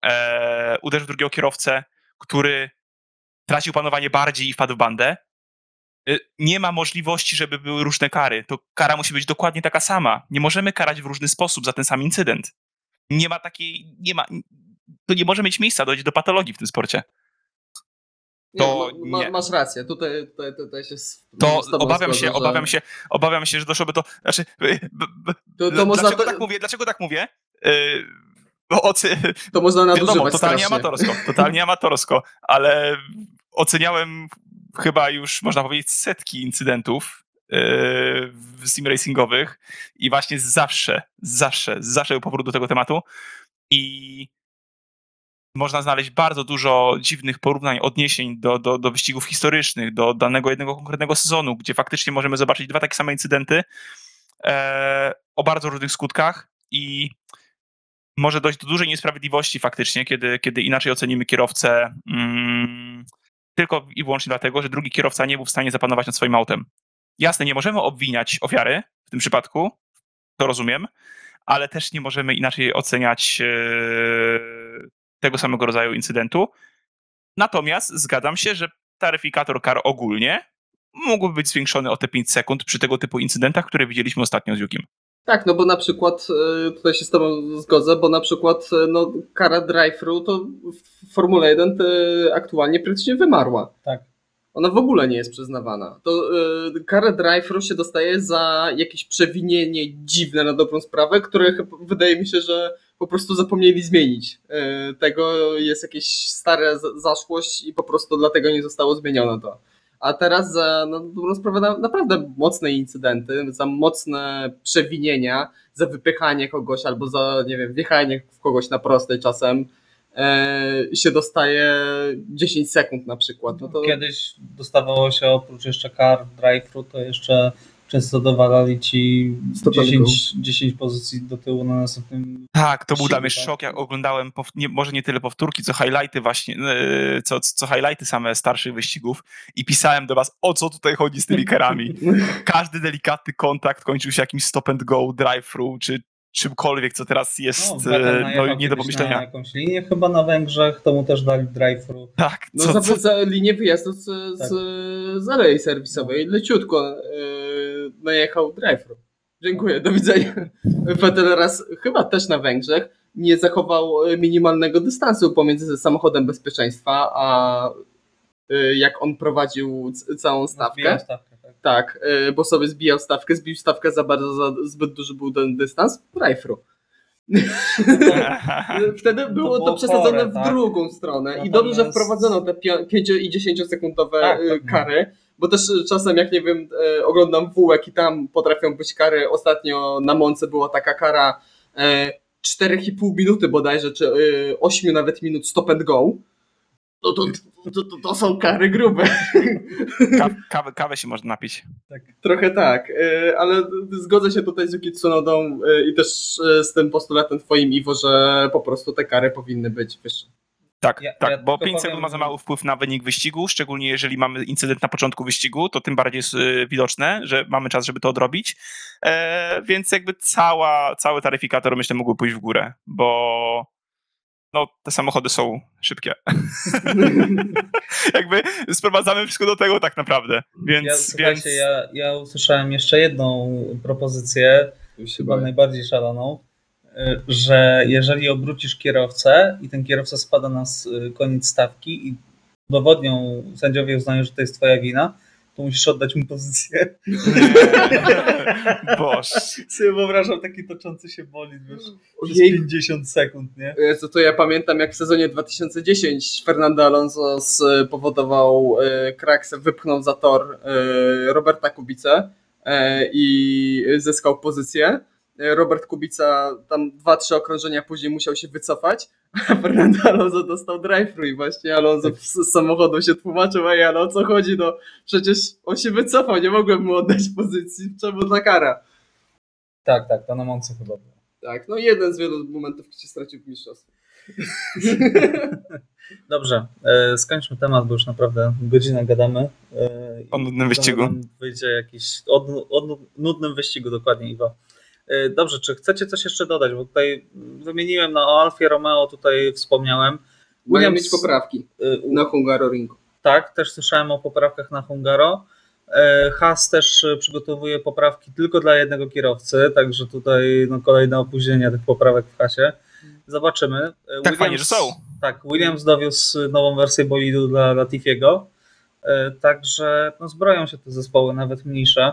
e, uderzył drugiego kierowcę, który tracił panowanie bardziej i wpadł w bandę. Y, Nie ma możliwości, żeby były różne kary. To kara musi być dokładnie taka sama. Nie możemy karać w różny sposób za ten sam incydent. Nie ma takiej, nie ma, to nie może mieć miejsca, dojdzie do patologii w tym sporcie. Nie, To ma, ma, nie. masz rację, tutaj, tutaj, tutaj się To obawiam się, że- obawiam się, obawiam się, że doszłoby do, znaczy, To, to, można, dlaczego tak mówię? Dlaczego tak mówię? Yy, bo ocy, to można wiadomo, nadużywać totalnie strasznie. amatorsko, totalnie amatorsko, ale oceniałem chyba już, można powiedzieć, setki incydentów w sim racingowych i właśnie zawsze, zawsze, zawsze był powrót do tego tematu i można znaleźć bardzo dużo dziwnych porównań, odniesień do, do, do wyścigów historycznych, do danego jednego konkretnego sezonu, gdzie faktycznie możemy zobaczyć dwa takie same incydenty e, o bardzo różnych skutkach i może dojść do dużej niesprawiedliwości faktycznie, kiedy, kiedy inaczej ocenimy kierowcę mm, tylko i wyłącznie dlatego, że drugi kierowca nie był w stanie zapanować nad swoim autem. Jasne, nie możemy obwiniać ofiary w tym przypadku, to rozumiem, ale też nie możemy inaczej oceniać e, tego samego rodzaju incydentu. Natomiast zgadzam się, że taryfikator kar ogólnie mógłby być zwiększony o te 5 sekund przy tego typu incydentach, które widzieliśmy ostatnio z Jukim. Tak, no bo na przykład, e, tutaj się z tobą zgodzę, bo na przykład e, no, kara drive-thru to w Formule 1 aktualnie praktycznie wymarła. Tak. Ona w ogóle nie jest przyznawana. To y, karę drive-thru się dostaje za jakieś przewinienie dziwne na dobrą sprawę, które wydaje mi się, że po prostu zapomnieli zmienić. Y, tego jest jakieś stare zaszłość i po prostu dlatego nie zostało zmienione to. A teraz za no, naprawdę mocne incydenty, za mocne przewinienia, za wypychanie kogoś albo za, nie wiem, wjechanie w kogoś na prostej czasem, e, się dostaje 10 sekund na przykład. No to... Kiedyś dostawało się oprócz jeszcze kar drive-thru, to jeszcze często dowalali ci 10, 10 pozycji do tyłu na następnym. Tak, to był dla mnie tak? szok, jak oglądałem, nie, może nie tyle powtórki, co highlighty właśnie, e, co, co highlighty same starszych wyścigów i pisałem do was, o co tutaj chodzi z tymi karami. Każdy delikatny kontakt kończył się jakimś stop and go, drive-thru, czy, czymkolwiek, co teraz jest no, e, no, nie do pomyślenia. Na jakąś linię chyba na Węgrzech, to mu też dali drive-thru. Tak. No co, za, za linię wyjazdu z, tak. z, z alei serwisowej, leciutko yy, najechał drive-thru. Dziękuję, do widzenia. Vettel raz, chyba też na Węgrzech, nie zachował minimalnego dystansu pomiędzy samochodem bezpieczeństwa, a yy, jak on prowadził całą stawkę. stawkę tak, y, bo sobie zbijał stawkę, zbił stawkę za bardzo, za zbyt duży był ten dystans, drive-thru. Wtedy było to, było przesadzone chore, w tak? drugą stronę Natomiast... i dobrze, że wprowadzono te 5 i 10 sekundowe tak, tak, kary, bo też czasem jak nie wiem, y, oglądam wółek i tam potrafią być kary. Ostatnio na Monce była taka kara 4,5 minuty bodajże, czy 8 nawet minut stop and go no to, to, to, to są kary grube. kawę, kawę się można napić. Tak. Trochę tak, e, ale zgodzę się tutaj z Yuki Tsunodą e, i też e, z tym postulatem twoim, Iwo, że po prostu te kary powinny być wyższe. Tak, ja, tak, ja bo 5 sekund ma za mały wpływ na wynik wyścigu, szczególnie jeżeli mamy incydent na początku wyścigu, to tym bardziej jest widoczne, że mamy czas, żeby to odrobić. E, więc jakby cała, cały taryfikator myślę mógłby pójść w górę, bo no, te samochody są szybkie. Jakby sprowadzamy wszystko do tego tak naprawdę. Więc, ja, więc... Ja, ja usłyszałem jeszcze jedną propozycję, chyba najbardziej szaloną, y, że jeżeli obrócisz kierowcę i ten kierowca spada na koniec stawki i dowodnią, sędziowie uznają, że to jest twoja wina, to musisz oddać mu pozycję. Boż. Sobie wyobrażam taki toczący się bolid, wiesz, przez Jej. 50 sekund, nie? To, to ja pamiętam, jak w sezonie 2010 Fernando Alonso spowodował e, kraksę, wypchnął za tor e, Roberta Kubice e, i zyskał pozycję. Robert Kubica tam dwa, trzy okrążenia później musiał się wycofać, a Fernando Alonso dostał drive-thru i właśnie Alonso z samochodu się tłumaczył, ej, ale o co chodzi, no przecież on się wycofał, nie mogłem mu oddać pozycji, czemu ta kara? Tak, tak, to na Monce chyba było. Tak, no jeden z wielu momentów, gdzie stracił w mistrzostwie. Dobrze, e, skończmy temat, bo już naprawdę godzinę gadamy. E, o nudnym wyścigu. Wyjdzie jakiś, o, o nudnym wyścigu dokładnie, Iwo. E, dobrze, czy chcecie coś jeszcze dodać? Bo tutaj wymieniłem na Alfie Romeo, tutaj wspomniałem. Mają mieć poprawki e, na Hungaroringu. Tak, też słyszałem o poprawkach na Hungaro. E, Haas też przygotowuje poprawki tylko dla jednego kierowcy, także tutaj no, kolejne opóźnienie tych poprawek w Hasie. Zobaczymy. Tak Williams, fajnie, że są. Tak, Williams dowiózł nową wersję bolidu dla Latifiego, także no, zbroją się te zespoły, nawet mniejsze.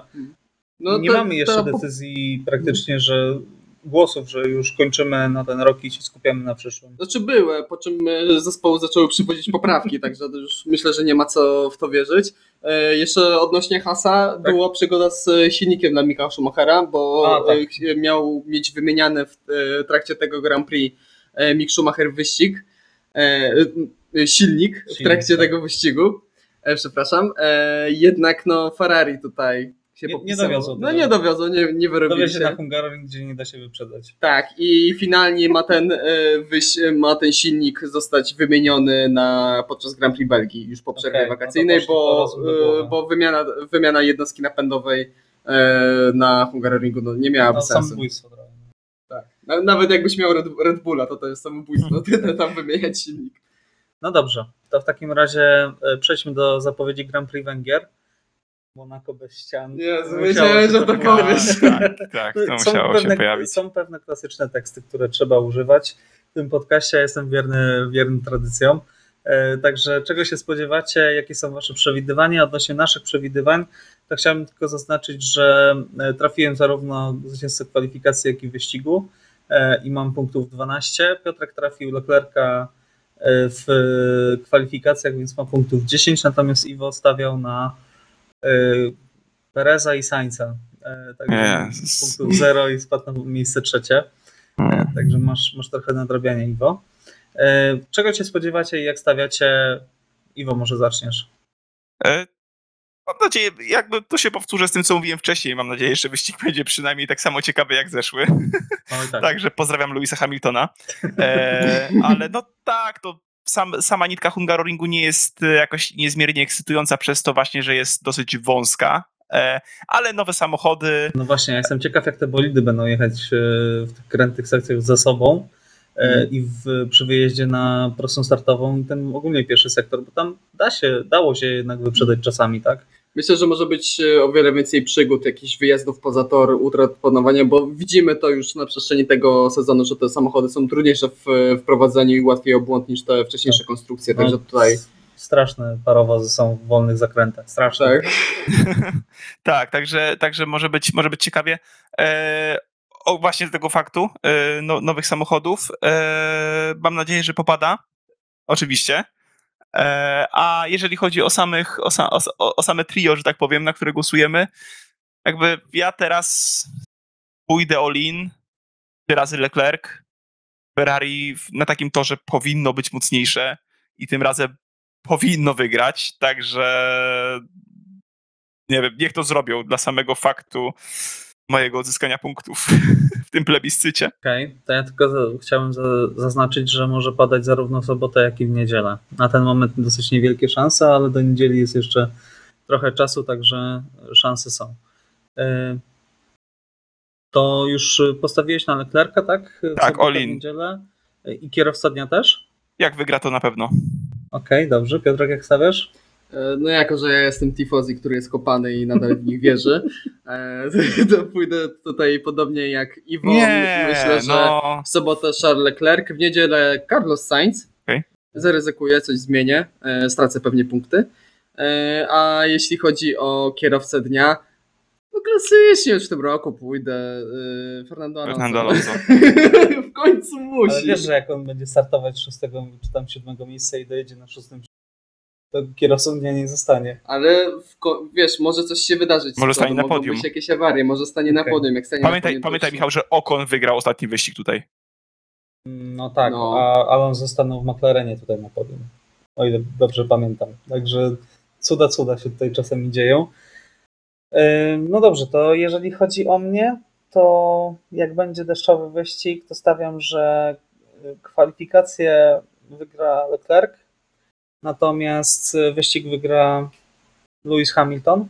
No nie to, mamy jeszcze to... decyzji praktycznie, że głosów, że już kończymy na ten rok i się skupiamy na przyszłym. Znaczy były, po czym e, zespoły zaczęły przywozić poprawki, także już myślę, że nie ma co w to wierzyć. E, Jeszcze odnośnie Hasa, Tak. była przygoda z e, silnikiem dla Michaela Schumachera, bo A, tak. miał mieć wymieniany w trakcie tego Grand Prix Mick Schumacher wyścig, silnik w Silnik, trakcie tak. tego wyścigu, przepraszam, jednak no Ferrari tutaj się Nie- nie podpisało. dowiozło No nie dowiozło, nie, nie wyrobili Dowie się się. na Hungaroring, gdzie nie da się wyprzedać. Tak, i finalnie ma ten, e, wyś, ma ten silnik zostać wymieniony na, podczas Grand Prix Belgii już po przerwie Okej, no wakacyjnej, po bo, e, bo wymiana, wymiana jednostki napędowej e, na Hungaroringu no, nie miałaby No, sensu. samobójstwo trochę. Tak. Na- Nawet jakbyś miał Red, Red Bulla, to to jest samobójstwo, tam wymieniać silnik. No dobrze, to w takim razie przejdźmy do zapowiedzi Grand Prix Węgier. Monaco bez ścian. Jezu, wiedziałem, że to pojawić. powiesz. Tak, tak, to musiało pewne, się pojawić. są pewne klasyczne teksty, które trzeba używać. W tym podcaście ja jestem wierny, wierny tradycjom. E, Także czego się spodziewacie, jakie są wasze przewidywania? Odnośnie naszych przewidywań, to chciałbym tylko zaznaczyć, że e, trafiłem zarówno zwycięzcę kwalifikacji, jak i wyścigu e, i mam punktów 12. Piotrek trafił Leclerca w kwalifikacjach, więc ma punktów 10, natomiast Iwo stawiał na Pereza i Sainza. E, Także Jezus. punktów 0 i spadł na miejsce trzecie. Mm. Także masz, masz trochę nadrabiania, Iwo. E, Czego się spodziewacie i jak stawiacie? Iwo, może zaczniesz. E, Mam nadzieję, jakby to się powtórzę z tym, co mówiłem wcześniej. Mam nadzieję, że wyścig będzie przynajmniej tak samo ciekawy jak zeszły. Tak. Także pozdrawiam Louisa Hamiltona. E, ale no tak, to sam, sama nitka Hungaroringu nie jest e, jakoś niezmiernie ekscytująca przez to właśnie, że jest dosyć wąska. E, ale nowe samochody, No właśnie, ja jestem ciekaw, jak te bolidy będą jechać e, w tych krętych sekcjach za sobą Mhm. i w, przy wyjeździe na prostą startową ten ogólnie pierwszy sektor, bo tam da się, dało się jednak wyprzedać czasami, tak? Myślę, że może być e, o wiele więcej przygód, jakichś wyjazdów poza tor, utrat panowania, bo widzimy to już na przestrzeni tego sezonu, że te samochody są trudniejsze w w prowadzeniu i łatwiej o błąd niż te wcześniejsze konstrukcje, także No, tutaj s- Straszne parowozy są w wolnych zakrętach, straszne. tak. tak, także, także może, być, może być ciekawie. E, o, właśnie z tego faktu e, no, nowych samochodów. E, mam nadzieję, że popada. Oczywiście. E, a jeżeli chodzi o samych, o, sa, o, o same trio, że tak powiem, na które głosujemy, jakby ja teraz pójdę all-in, trzy razy Leclerc, Ferrari na takim torze powinno być mocniejsze i tym razem powinno wygrać, także nie wiem, niech to zrobią dla samego faktu mojego odzyskania punktów w tym plebiscycie. Okej, to ja tylko za, chciałem za, zaznaczyć, że może padać zarówno w sobotę, jak i w niedzielę. Na ten moment dosyć niewielkie szanse, ale do niedzieli jest jeszcze trochę czasu, także szanse są. E, To już postawiłeś na Leclerca, tak? W Tak, sobotę, all w in. niedzielę. I kierowca dnia też? Jak wygra, to na pewno. Okej, dobrze. Piotrek, jak stawiasz? E, No jako, że ja jestem tifozi, który jest kopany i nadal w nich wierzy, e, to pójdę tutaj podobnie jak Iwo. Nie, Myślę, że no. w sobotę Charles Leclerc, w niedzielę Carlos Sainz. Okej. Zaryzykuję, coś zmienię, e, stracę pewnie punkty. A jeśli chodzi o kierowcę dnia, no klasycznie już w tym roku pójdę Fernando Alonso. Fernando Alonso. w końcu Ale musi. wiesz, że jak on będzie startować z szóstego czy tam siódmego miejsca i dojedzie na szóstym, to kierowcą dnia nie zostanie. Ale wiesz, może coś się wydarzyć. Może stanie na mogą podium. być jakieś awarie, może stanie na Okej. podium. Jak stanie Pamiętaj, na podium, pamiętaj Michał, że Okon wygrał ostatni wyścig tutaj. No tak, No. a Alonso stanął w McLarenie tutaj na podium. O ile dobrze pamiętam. Także cuda, cuda się tutaj czasami dzieją. No dobrze, to jeżeli chodzi o mnie, to jak będzie deszczowy wyścig, to stawiam, że kwalifikację wygra Leclerc, natomiast y, wyścig wygra Lewis Hamilton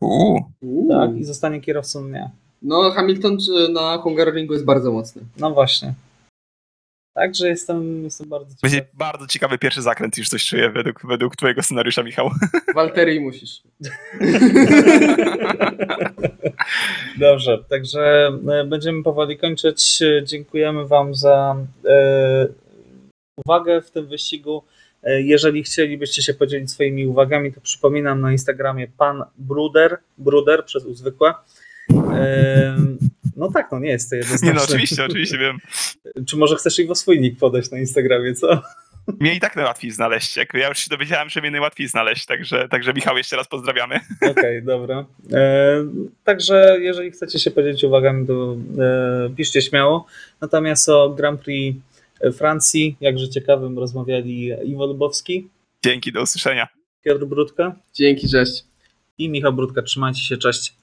Uuu. Tak, i zostanie kierowcą dnia. No, Hamilton na Hungaroringu jest bardzo mocny. No właśnie. Także jestem, jestem bardzo ciekaw. Będzie bardzo ciekawy pierwszy zakręt, już coś czuję według, według twojego scenariusza, Michał. Walterii musisz. Dobrze, także e, będziemy powoli kończyć. E, Dziękujemy Wam za e, uwagę w tym wyścigu. E, Jeżeli chcielibyście się podzielić swoimi uwagami, to przypominam na Instagramie pan Bruder, Bruder przez U zwykłe. E, No tak, no nie jest to Nie jednoznaczne. no, oczywiście, oczywiście wiem. Czy może chcesz ich o swój nick podać na Instagramie, co? Mnie i tak najłatwiej znaleźć. Jak ja już się dowiedziałem, że mnie najłatwiej znaleźć, także, także Michał, jeszcze raz pozdrawiamy. Okej, dobra. E, także jeżeli chcecie się podzielić uwagami, to e, piszcie śmiało. Natomiast o Grand Prix Francji, jakże ciekawym, rozmawiali Iwo Lubowski, Dzięki, do usłyszenia. Piotr Brudka Dzięki, cześć. i Michał Brudka. Trzymajcie się, cześć.